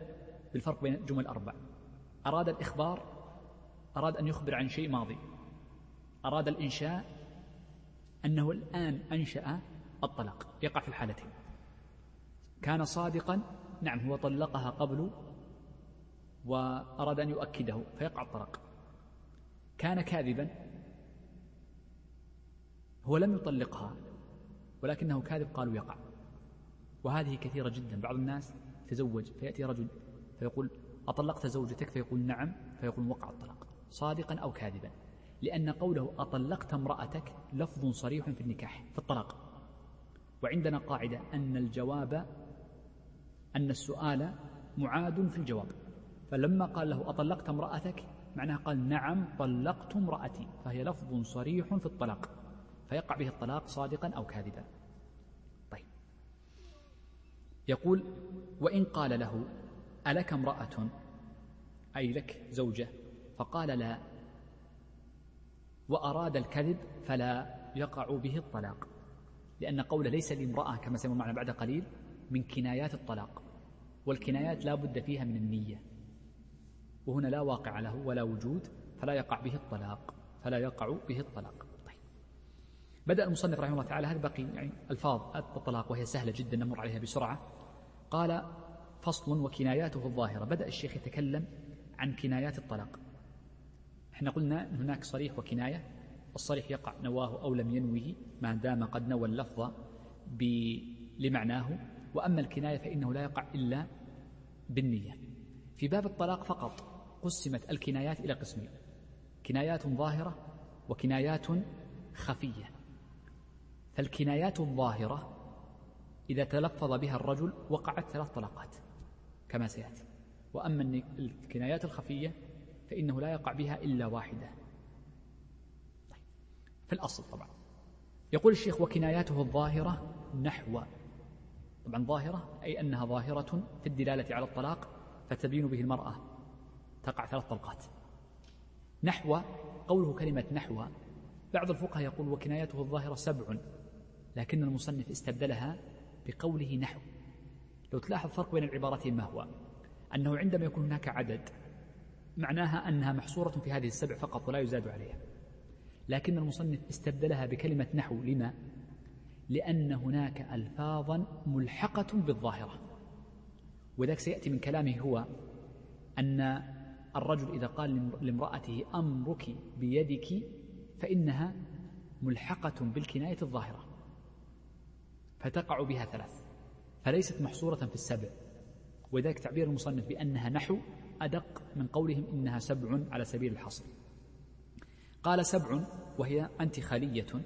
بالفرق بين الجمل الأربع. أراد الإخبار أراد أن يخبر عن شيء ماضي. أراد الإنشاء أنه الآن أنشأ الطلاق. يقع في الحالتين. كان صادقا نعم هو طلقها قبل وأراد أن يؤكده فيقع الطلاق. كان كاذبا. هو لم يطلقها ولكنه كاذب قالوا يقع. وهذه كثيرة جدا. بعض الناس تزوج فيأتي رجل فيقول أطلقت زوجتك؟ فيقول نعم. فيقول وقع الطلاق. صادقا أو كاذبا. لأن قوله أطلقت امرأتك لفظ صريح في النكاح في الطلاق. وعندنا قاعدة أن الجواب أن السؤال معاد في الجواب. فلما قال له أطلقت امرأتك معناه قال نعم طلقت امرأتي فهي لفظ صريح في الطلاق. فيقع به الطلاق صادقا أو كاذبا. طيب. يقول وإن قال له ألك امرأة أي لك زوجة فقال لا وأراد الكذب فلا يقع به الطلاق لأن قوله ليس لامرأة كما سيما معنا بعد قليل من كنايات الطلاق والكنايات لا بد فيها من النية وهنا لا واقع له ولا وجود فلا يقع به الطلاق فلا يقع به الطلاق. طيب. بدأ المصنف رحمه الله تعالى هذا بقي يعني ألفاظ الطلاق وهي سهلة جدا نمر عليها بسرعة. قال فصل وكناياته الظاهرة. بدأ الشيخ يتكلم عن كنايات الطلاق. إحنا قلنا هناك صريح وكناية الصريح يقع نواه أو لم ينوه ما دام قد نوى اللفظ لمعناه. وأما الكناية فإنه لا يقع إلا بالنية. في باب الطلاق فقط قسمت الكنايات إلى قسمين كنايات ظاهرة وكنايات خفية. فالكنايات الظاهرة إذا تلفظ بها الرجل وقعت ثلاث طلقات كما سيأتي. وأما الكنايات الخفية فإنه لا يقع بها إلا واحدة. في الأصل طبعا. يقول الشيخ وكناياته الظاهرة نحو. طبعا ظاهرة أي أنها ظاهرة في الدلالة على الطلاق فتبين به المرأة تقع ثلاث طلقات. نحو قوله كلمة نحو. بعض الفقهاء يقول وكنايته الظاهرة سبع لكن المصنف استبدلها بقوله نحو. لو تلاحظ فرق بين العبارتين ما هو. أنه عندما يكون هناك عدد معناها أنها محصورة في هذه السبع فقط ولا يزاد عليها. لكن المصنف استبدلها بكلمة نحو لما؟ لأن هناك ألفاظا ملحقة بالظاهرة. وذلك سيأتي من كلامه هو أن الرجل إذا قال لامرأته أمرك بيدك فإنها ملحقة بالكناية الظاهرة. فتقع بها ثلاث. فليست محصورة في السبع. وذلك تعبير المصنف بأنها نحو أدق من قولهم إنها سبع على سبيل الحصر. قال سبع وهي أنت خالية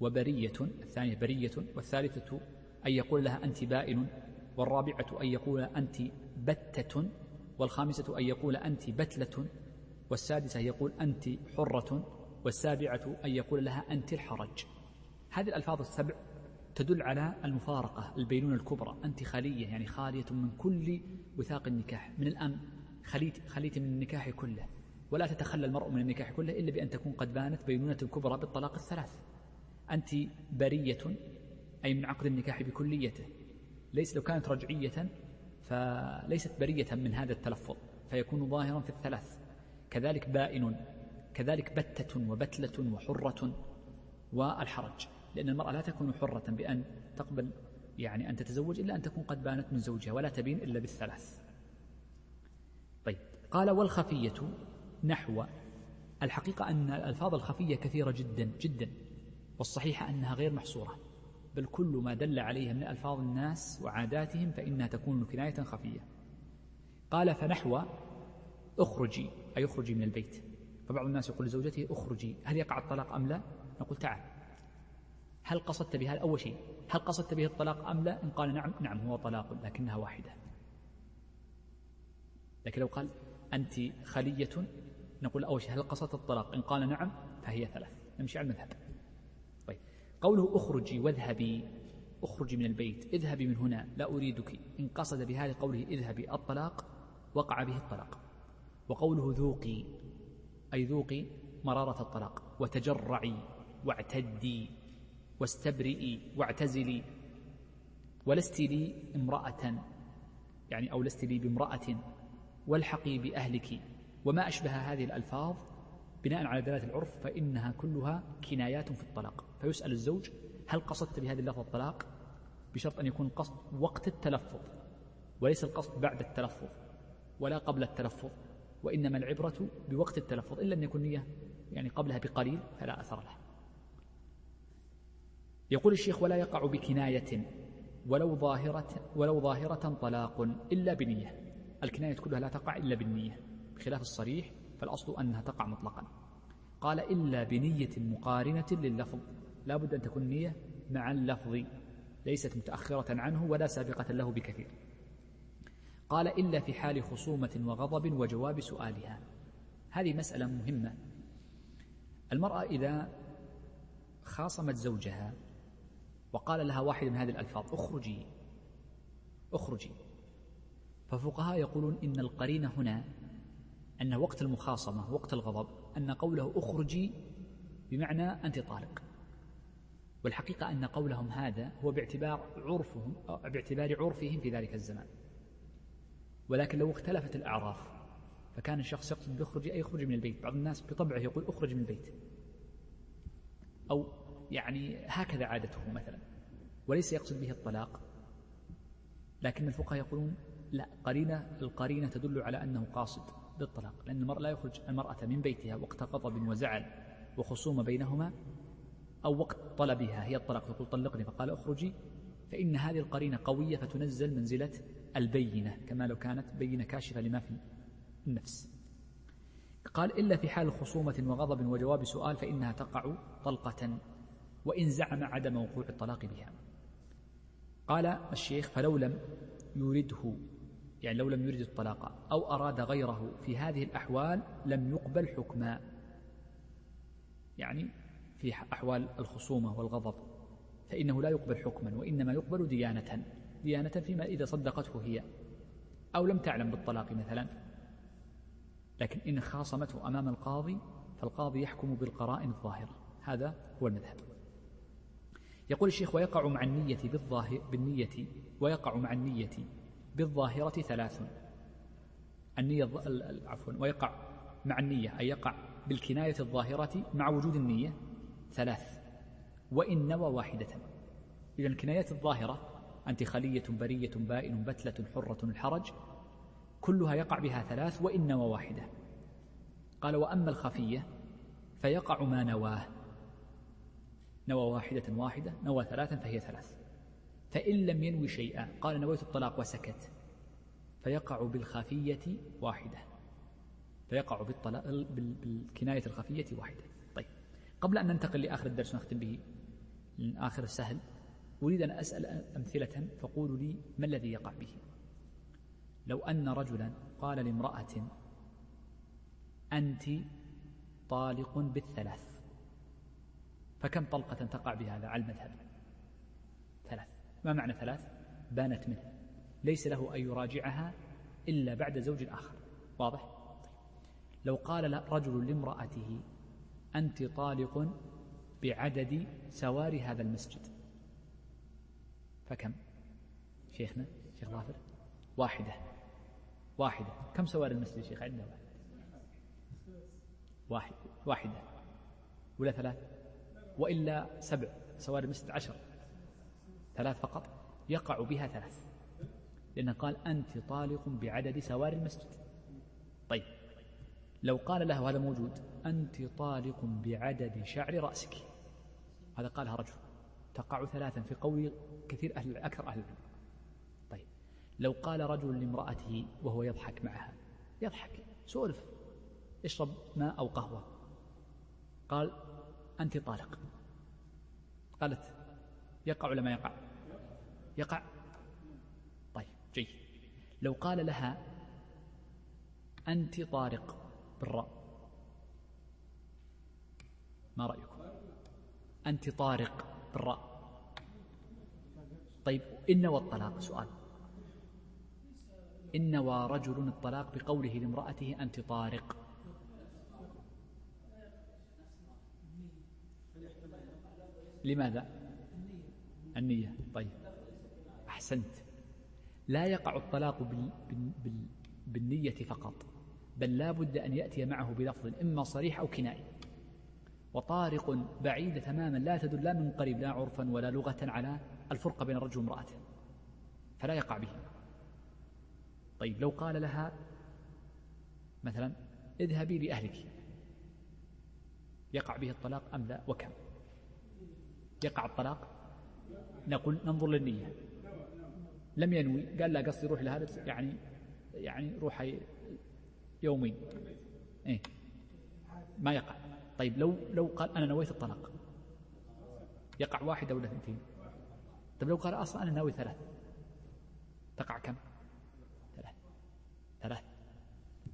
وبرية الثانية برية والثالثة أن يقول لها أنت بائن والرابعة أن يقول أنت بتة والخامسة أن يقول أنت بتلة والسادسة يقول أنت حرة والسابعة أن يقول لها أنت الحرج. هذه الألفاظ السبع تدل على المفارقة البينونة الكبرى أنت خالية يعني خالية من كل وثاق النكاح. من الآن خليت, خليت من النكاح كله ولا تتخلى المرء من النكاح كله إلا بأن تكون قد بانت بينونة كبرى بالطلاق الثلاث. أنت برية أي من عقد النكاح بكليته. ليس لو كانت رجعية فليست برية من هذا التلفظ فيكون ظاهرا في الثلاث. كذلك بائن كذلك بتة وبتلة وحرة والحرج. لأن المرأة لا تكون حرة بأن تقبل يعني أن تتزوج إلا أن تكون قد بانت من زوجها ولا تبين إلا بالثلاث. قال والخفية نحو الحقيقة أن الألفاظ الخفية كثيرة جدا جدا والصحيح أنها غير محصورة بل كل ما دل عليها من ألفاظ الناس وعاداتهم فإنها تكون كناية خفية. قال فنحو اخرجي أي اخرجي من البيت. فبعض الناس يقول لزوجته اخرجي هل يقع الطلاق أم لا؟ نقول تعال. هل قصدت بها؟ أول شيء هل قصدت به الطلاق أم لا؟ إن قال نعم نعم هو طلاق لكنها واحدة. لكن لو قال أنت خلية؟ نقول أول شيء هل قصدت الطلاق؟ إن قال نعم فهي ثلاث. نمشي على المذهب. طيب. قوله اخرجي واذهبي اخرجي من البيت اذهبي من هنا لا أريدك. إن قصد بهذا قوله اذهبي الطلاق وقع به الطلاق. وقوله ذوقي أي ذوقي مرارة الطلاق. وتجرعي واعتدي واستبرئي واعتزلي. ولست لي امرأة. يعني أو لست لي بامرأة. والحقي بأهلك. وما أشبه هذه الألفاظ بناء على دلالة العرف فإنها كلها كنايات في الطلاق. فيسأل الزوج هل قصدت بهذه اللفظ الطلاق؟ بشرط أن يكون القصد وقت التلفظ وليس القصد بعد التلفظ ولا قبل التلفظ وإنما العبرة بوقت التلفظ إن لم يكن نية يعني قبلها بقليل فلا أثر له. يقول الشيخ ولا يقع بكناية ولو ظاهرة ولو ظاهرة طلاق إلا بنية. الكناية كلها لا تقع إلا بالنية بخلاف الصريح فالأصل أنها تقع مطلقا. قال إلا بنية مقارنة لللفظ لا بد أن تكون نية مع اللفظ ليست متأخرة عنه ولا سابقة له بكثير. قال إلا في حال خصومة وغضب وجواب سؤالها. هذه مسألة مهمة. المرأة إذا خاصمت زوجها وقال لها واحد من هذه الألفاظ اخرجي اخرجي. ففقهاء يقولون إن القرين هنا أن وقت المخاصمة وقت الغضب أن قوله أخرجي بمعنى أنت طالق والحقيقة أن قولهم هذا هو باعتبار عرفهم باعتبار عرفهم في ذلك الزمان. ولكن لو اختلفت الأعراف فكان الشخص يقصد بيخرج أي يخرج من البيت. بعض الناس بطبعه يقول اخرج من البيت. أو يعني هكذا عادته مثلا وليس يقصد به الطلاق. لكن الفقهاء يقولون لا قرينة القرينة تدل على أنه قاصد بالطلاق لأن المرء لا يخرج المرأة من بيتها وقت غضب وزعل وخصومة بينهما أو وقت طلبها هي الطلاق تقول طلقني فقال اخرجي فإن هذه القرينة قوية فتنزل منزلة البينة كما لو كانت بينة كاشفة لما في النفس. قال إلا في حال خصومة وغضب وجواب سؤال فإنها تقع طلقة وإن زعم عدم وقوع الطلاق بها. قال الشيخ فلو لم يرده يعني لو لم يرد الطلاق أو أراد غيره في هذه الأحوال لم يقبل حكما يعني في أحوال الخصومة والغضب فإنه لا يقبل حكما وإنما يقبل ديانة ديانة فيما إذا صدقته هي أو لم تعلم بالطلاق مثلا. لكن إن خاصمته أمام القاضي فالقاضي يحكم بالقرائن الظاهرة. هذا هو المذهب. يقول الشيخ ويقع مع النية بالظاهر بالنية ويقع مع النية بالظاهرة ثلاث. النية عفوا ويقع مع النية أي يقع بالكناية الظاهرة مع وجود النية ثلاث. وإن نوى واحدة. إذا الكنايات الظاهرة أنت خلية برية بائن بتلة حرة الحرج كلها يقع بها ثلاث وإن نوى واحدة. قال وأما الخفية فيقع ما نواه. نوى واحدة واحدة نوى ثلاثا فهي ثلاث. فإن لم ينوي شيئا قال نويت الطلاق وسكت. فيقع بالخفية واحدة. فيقع بالطلاق بالكناية الخفية واحدة. طيب. قبل أن ننتقل لآخر الدرس ونختم به من آخر السهل أريد أن أسأل أمثلة فقولوا لي ما الذي يقع به. لو أن رجلا قال لامرأة أنت طالق بالثلاث. فكم طلقة تقع بهذا على المذهب؟ ما معنى ثلاث؟ بانت منه. ليس له أن يراجعها إلا بعد زوج آخر. واضح؟ لو قال رجل لامرأته أنت طالق بعدد سوار هذا المسجد. فكم؟ شيخنا شيخ ظافر؟ واحدة. واحدة. كم سوار المسجد شيخ؟ عندنا واحد. واحدة. ولا ثلاث؟ وإلا سبع. سوار المسجد عشر. ثلاث فقط يقع بها ثلاث. لأنه قال أنت طالق بعدد سوار المسجد. طيب لو قال له هذا موجود أنت طالق بعدد شعر رأسك. هذا قالها رجل. تقع ثلاثا في قول كثير أهل أكثر أهل العلم. طيب لو قال رجل لامرأته وهو يضحك معها يضحك سولف اشرب ماء أو قهوة. قال أنت طالق. قالت يقع ولا ما يقع؟ يقع؟ طيب جيد. لو قال لها أنت طارق بالراء ما رأيكم؟ أنت طارق بالراء. طيب إن والطلاق سؤال. إن ورجل الطلاق بقوله لامرأته أنت طارق. لماذا؟ النية. طيب. أحسنت. لا يقع الطلاق بال... بال... بالنية فقط بل لا بد أن يأتي معه بلفظ إما صريح أو كنائي. وطارق بعيدة تماما لا تدل لا من قريب لا عرفا ولا لغة على الفرقة بين الرجل وامرأته. فلا يقع به. طيب لو قال لها مثلا اذهبي لأهلك. يقع به الطلاق أم لا؟ وكم؟ يقع الطلاق؟ نقول ننظر للنية. لم ينوي. قال لا قصدي روح لهذا يعني يعني روح يومين. إيه. ما يقع. طيب لو لو قال أنا نويت الطلاق يقع واحدة ولا اثنتين. طيب لو قال أصلا أنا ناوي ثلاث تقع كم؟ ثلاث. ثلاث.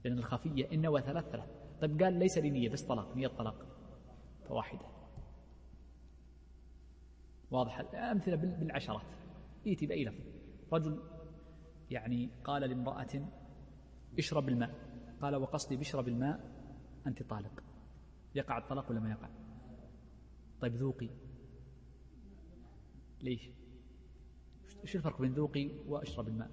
لأن الخفية إن نوى ثلاث ثلاث. طيب قال ليس لي نية بس طلاق نية طلاق فواحدة واضح. أمثلة بالعشرات. يأتي بأي لفظ. رجل يعني قال لامرأة اشرب الماء قال وقصدي بشرب الماء أنت طالق. يقع الطلاق ولا ما يقع؟ طيب ذوقي. ليش؟ إيش الفرق بين ذوقي وأشرب الماء؟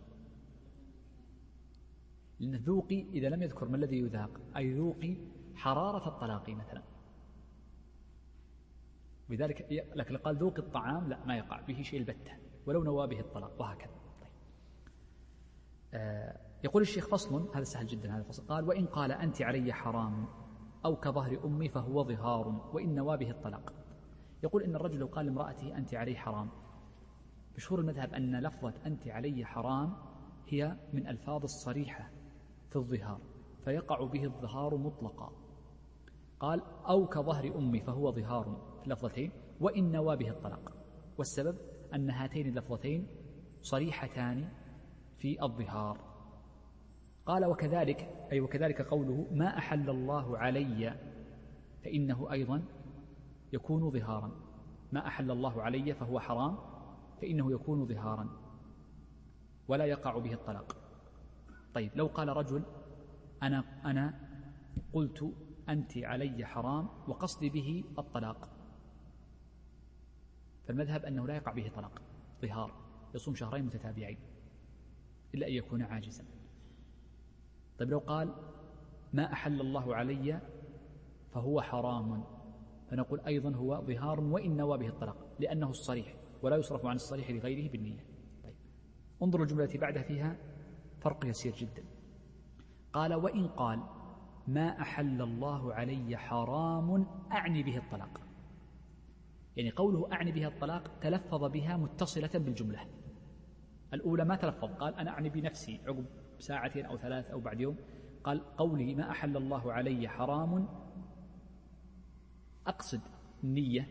لأن ذوقي إذا لم يذكر ما الذي يذاق أي ذوقي حرارة الطلاق مثلا. لذلك لكن قال ذوق الطعام لا ما يقع به شيء البتة ولو نوى به الطلاق وهكذا. يقول الشيخ فصل هذا سهل جدا هذا الفصل. قال وإن قال أنت علي حرام أو كظهر أمي فهو ظهار وإن نوى به الطلاق. يقول إن الرجل لو قال لامرأته أنت علي حرام مشهور المذهب أن لفظة أنت علي حرام هي من ألفاظ الصريحة في الظهار فيقع به الظهار مطلقا. قال أو كظهر أمي فهو ظهار. في اللفظتين وإن نوى به الطلاق. والسبب أن هاتين اللفظتين صريحتان في الظهار. قال وكذلك أي وكذلك قوله ما أحل الله علي فإنه أيضا يكون ظهارا. ما أحل الله علي فهو حرام فإنه يكون ظهارا. ولا يقع به الطلاق. طيب لو قال رجل أنا أنا قلت أنت علي حرام وقصدي به الطلاق. فالمذهب أنه لا يقع به طلاق ظهار يصوم شهرين متتابعين. إلا أن يكون عاجزا. طيب لو قال ما أحل الله علي فهو حرام فنقول أيضا هو ظهار وإن نوى به الطلاق لأنه الصريح ولا يصرف عن الصريح لغيره بالنية. طيب انظروا الجملة التي بعدها فيها فرق يسير جدا. قال وإن قال ما أحل الله علي حرام أعني به الطلاق. يعني قوله أعني بها الطلاق تلفظ بها متصلة بالجملة. الأولى ما تلفظ قال أنا أعني بنفسي عقب ساعتين أو ثلاث أو بعد يوم. قال قولي ما أحل الله علي حرام. أقصد النية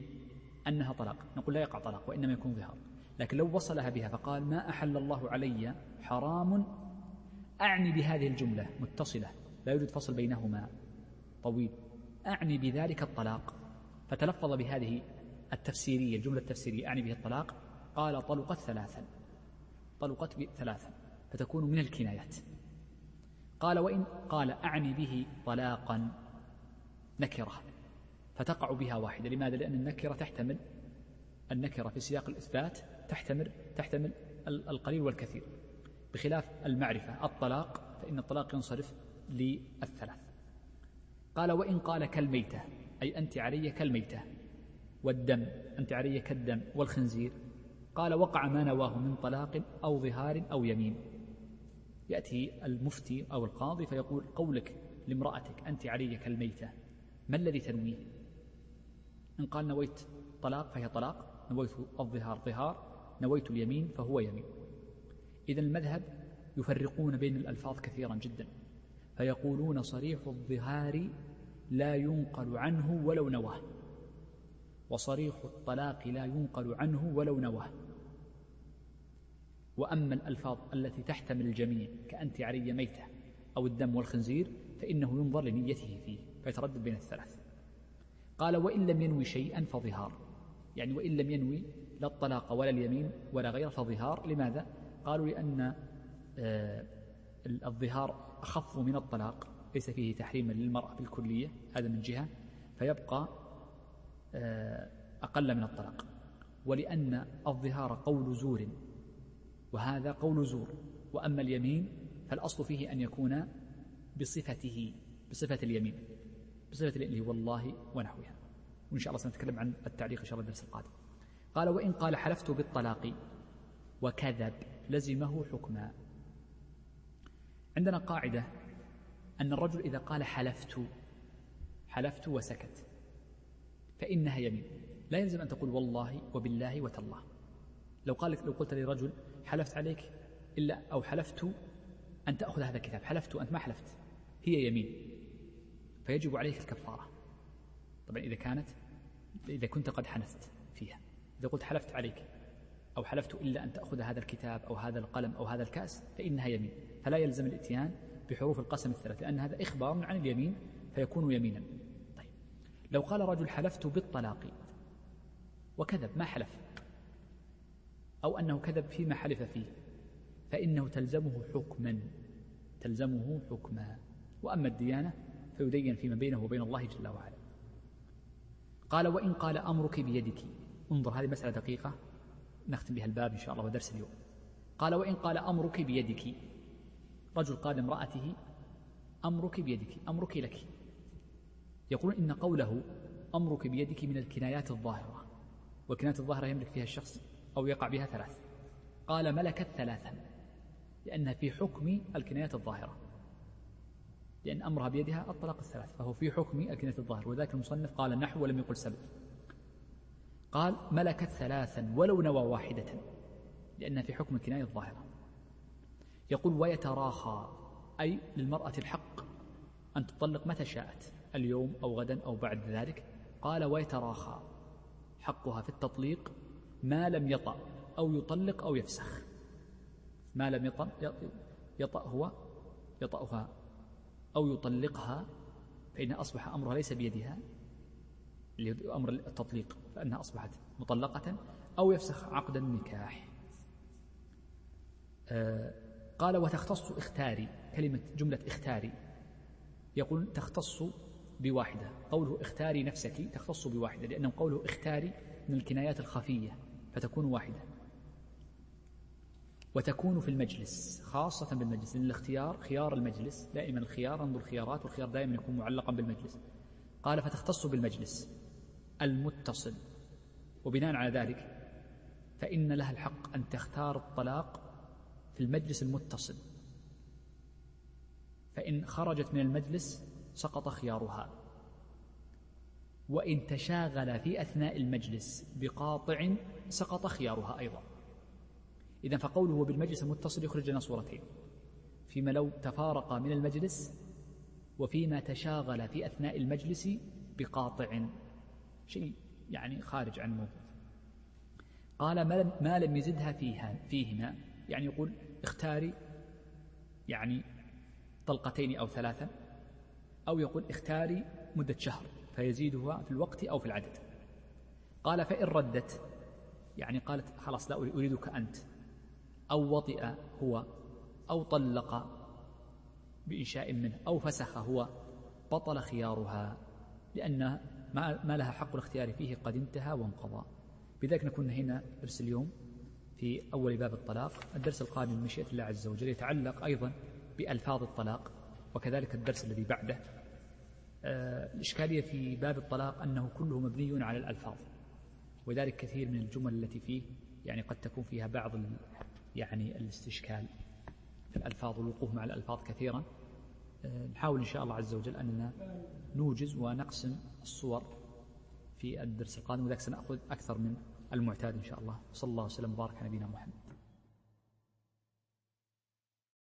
أنها طلاق. نقول لا يقع طلاق وإنما يكون ظهار. لكن لو وصلها بها فقال ما أحل الله علي حرام. أعني بهذه الجملة متصلة. لا يوجد فصل بينهما طويل. أعني بذلك الطلاق. فتلفظ بهذه التفسيرية الجملة التفسيرية أعني به الطلاق. قال طلقت ثلاثا. طلقت ثلاثا فتكون من الكنايات. قال وإن قال أعني به طلاقا نكرة فتقع بها واحدة. لماذا؟ لأن النكرة تحتمل النكرة في سياق الإثبات تحتمل تحتمل القليل والكثير. بخلاف المعرفة الطلاق فإن الطلاق ينصرف للثلاث. قال وإن قال كالميتة أي أنت علي كالميتة والدم أنت علي كالدم والخنزير قال وقع ما نواه من طلاق أو ظهار أو يمين. يأتي المفتي أو القاضي فيقول قولك لامرأتك أنت علي كالميتة ما الذي تنويه؟ إن قال نويت طلاق فهي طلاق نويت الظهار ظهار نويت اليمين فهو يمين. إذا المذهب يفرقون بين الألفاظ كثيرا جدا فيقولون صريح الظهار لا ينقل عنه ولو نواه وصريح الطلاق لا ينقل عنه ولو نواه. وأما الألفاظ التي تحتمل الجميع كأنت علي ميتة أو الدم والخنزير فإنه ينظر لنيته فيه فيتردد بين الثلاث. قال وإن لم ينوي شيئا فظهار. يعني وإن لم ينوي لا الطلاق ولا اليمين ولا غير فظهار. لماذا؟ قالوا لأن آه، الظهار أخف من الطلاق. ليس فيه تحريما للمرأة بالكلية هذا من جهة. فيبقى آه، أقل من الطلاق. ولأن الظهار قول زور. وهذا قول زور. وأما اليمين فالأصل فيه أن يكون بصفته بصفة اليمين بصفة اليمين والله ونحوها. وإن شاء الله سنتكلم عن التعليق إن شاء الله الدرس القادم. قال وإن قال حلفت بالطلاق وكذب لزمه حكما. عندنا قاعدة أن الرجل إذا قال حلفت حلفت وسكت فإنها يمين. لا يلزم أن تقول والله وبالله وتالله. لو قال لو قلت لرجل حلفت عليك إلا أو حلفت أن تأخذ هذا الكتاب حلفت وأنت ما حلفت هي يمين. فيجب عليك الكفارة. طبعا إذا كانت إذا كنت قد حنثت فيها. إذا قلت حلفت عليك أو حلفت إلا أن تأخذ هذا الكتاب أو هذا القلم أو هذا الكأس فإنها يمين. فلا يلزم الإتيان بحروف القسم الثلاث لأن هذا إخبار عن اليمين فيكون يمينا. طيب. لو قال رجل حلفت بالطلاق وكذب ما حلف. أو أنه كذب فيما حلف فيه فإنه تلزمه حكما تلزمه حكما. وأما الديانة فيدين فيما بينه وبين الله جل وعلا. قال وإن قال أمرك بيدك. انظر هذه مسألة دقيقة. نختم بها الباب إن شاء الله ودرس اليوم. قال وإن قال أمرك بيدك. رجل قال امرأته أمرك بيدك أمرك لك. يقول إن قوله أمرك بيدك من الكنايات الظاهرة. والكنايات الظاهرة يملك فيها الشخص أو يقع بها ثلاث. قال ملكت ثلاثا لأنها في حكم الكنايات الظاهرة. لأن أمرها بيدها الطلاق الثلاث فهو في حكم الكنايات الظاهرة. وذلك المصنف قال نحو ولم يقل سبب. قال ملكت ثلاثا ولو نوى واحدة لأنها في حكم الكناية الظاهرة. يقول ويتراخى أي للمرأة الحق أن تطلق متى شاءت اليوم أو غدا أو بعد ذلك. قال ويتراخى حقها في التطليق ما لم يطأ أو يطلق أو يفسخ. ما لم يطأ يطأ هو يطأها أو يطلقها فإن أصبح أمرها ليس بيدها أمر التطليق فإنها أصبحت مطلقة أو يفسخ عقد النكاح. آه قال وتختص اختاري كلمة جملة اختاري. يقول تختص بواحدة. قوله اختاري نفسك. تختص بواحدة لأنه قوله اختاري من الكنايات الخفية. فتكون واحدة. وتكون في المجلس خاصة بالمجلس لأن الاختيار خيار المجلس دائما الخيار انظر الخيارات والخيار دائما يكون معلقا بالمجلس. قال فتختص بالمجلس المتصل. وبناء على ذلك فإن لها الحق أن تختار الطلاق في المجلس المتصل. فإن خرجت من المجلس سقط خيارها. وإن تشاغل في أثناء المجلس بقاطع سقط خيارها أيضا. إذا فقوله بالمجلس المتصل يخرج لنا صورتين. فيما لو تفارق من المجلس وفيما تشاغل في أثناء المجلس بقاطع. شيء يعني خارج عن الموضوع قال ما لم يزدها فيها فيهما؟ يعني يقول اختاري يعني طلقتين أو ثلاثة أو يقول اختاري مدة شهر. فيزيدها في الوقت أو في العدد. قال فإن ردت يعني قالت خلاص لا أريدك أنت أو وطئ هو أو طلق بإنشاء منه أو فسخ هو بطل خيارها لأن ما لها حق الاختيار فيه قد انتهى وانقضى. بذلك نكون هنا درس اليوم في أول باب الطلاق. الدرس القادم من مشيئة الله عز وجل يتعلق أيضا بألفاظ الطلاق وكذلك الدرس الذي بعده. الإشكالية في باب الطلاق أنه كله مبني على الألفاظ. وذلك كثير من الجمل التي فيه يعني قد تكون فيها بعض يعني الاستشكال. في الألفاظ والوقوف مع الألفاظ كثيرا. آه، نحاول إن شاء الله عز وجل أننا نوجز ونقسم الصور في الدرس القادم وذلك سنأخذ أكثر من المعتاد إن شاء الله. صلى الله وسلم وبارك على نبينا محمد.